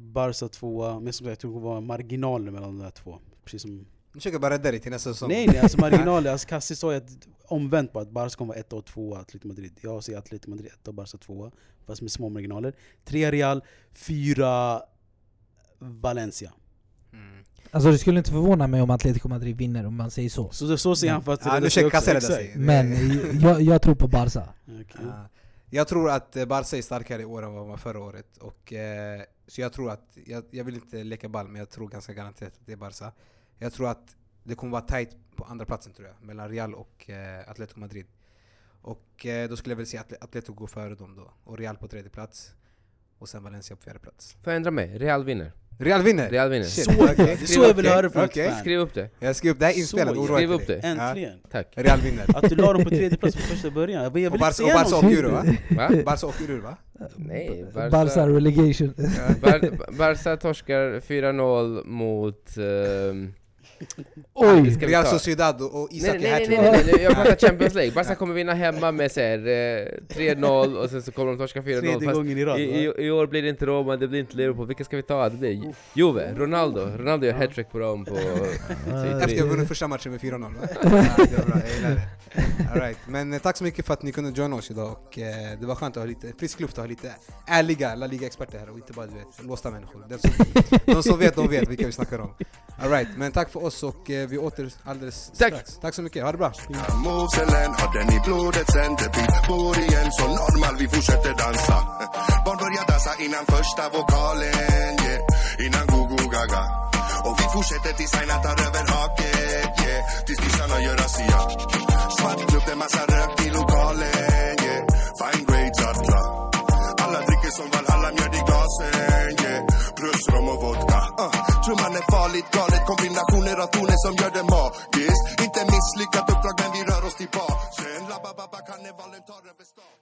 Barca tvåa, men som sagt jag tror det vara marginaler mellan de där två. Precis som Nu försöker jag bara rädda dig till nästa säsong. Nej nej, alltså marginaler. Alltså Kassi sa ju att omvänt på att Barca kommer vara etta och tvåa, Atletico Madrid. Jag säger Atletico Madrid etta och Barca tvåa, fast med små marginaler. Tre Real, fyra Valencia. Mm. Alltså det skulle inte förvåna mig om Atletico Madrid vinner om man säger så. Så, så säger han för att Ja, sig också. Sig. Men jag, jag tror på Barca. Okej. Ja. Jag tror att eh, Barca är starkare i år än vad de var förra året. Och, eh, så jag tror att, jag, jag vill inte leka ball, men jag tror ganska garanterat att det är Barca. Jag tror att det kommer vara tight på andra platsen tror jag, mellan Real och eh, Atletico Madrid. Och eh, då skulle jag väl säga att Atletico går före dem då, och Real på tredje plats. Och sen Valencia på fjärde plats. Får jag ändra mig? Real vinner. Real vinner! Real vinner. Shit, Så, det är så jag vill höra från okej. ett fan. Skriv upp det. Jag skrev upp det här är inspelat, oroa skriv upp dig. det. Äntligen! Tack. Ja, Real vinner. Att du la dem på tredje plats från första början. Jag vill, Och vill inte Barca, säga och Barca åker ur va? Va? Barca åker ur va? Nej, Barca, Barca- relegation. Bar Barca torskar 4-0 mot... ehm, Oj! Ska vi Real ta- Sociedad och Isak Nej, är nej, nej, hattrick. nej, nej, nej, jag pratar Champions League. Barca kommer vinna hemma med så här, eh, 3-0 och sen så kommer de torska 4-0. Tredje Fast gången i rad i, i, I år blir det inte Roma, det blir inte Liverpool. Vilka ska vi ta? Det blir Ju- Juve, Ronaldo. Ronaldo gör hattrick på dem på... Efter jag vunnit första matchen med 4-0 va? ja, det var bra, jag gillar det. All right. Men eh, tack så mycket för att ni kunde joina oss idag och eh, det var skönt att ha lite frisk luft och ha lite ärliga La Liga-experter här och inte bara du vet, låsta människor. De som, de som vet, de vet vilka vi snackar om. All right. men tack för oss och eh, vi åter alldeles Tack. strax. Tack så mycket, ha det bra! Moveselen har den i blodet sen det blir bor igen Så normal vi fortsätter dansa Barn börjar dansa innan första vokalen yeah. Innan go-go gaga Och vi fortsätter tills Aina tar över haket yeah. Tills kissarna gör razzia Svart klubb, det massa rök i lokalen yeah. Fine grades alla Alla dricker som Valhalla, mjöd i glasen yeah. Plus rom och vodka. Uh. Trumman är farligt galet, kombinationer av toner som gör det magiskt. Inte misslyckat uppdrag men vi rör oss tillbaka Sen la ba karnevalen tar över stan.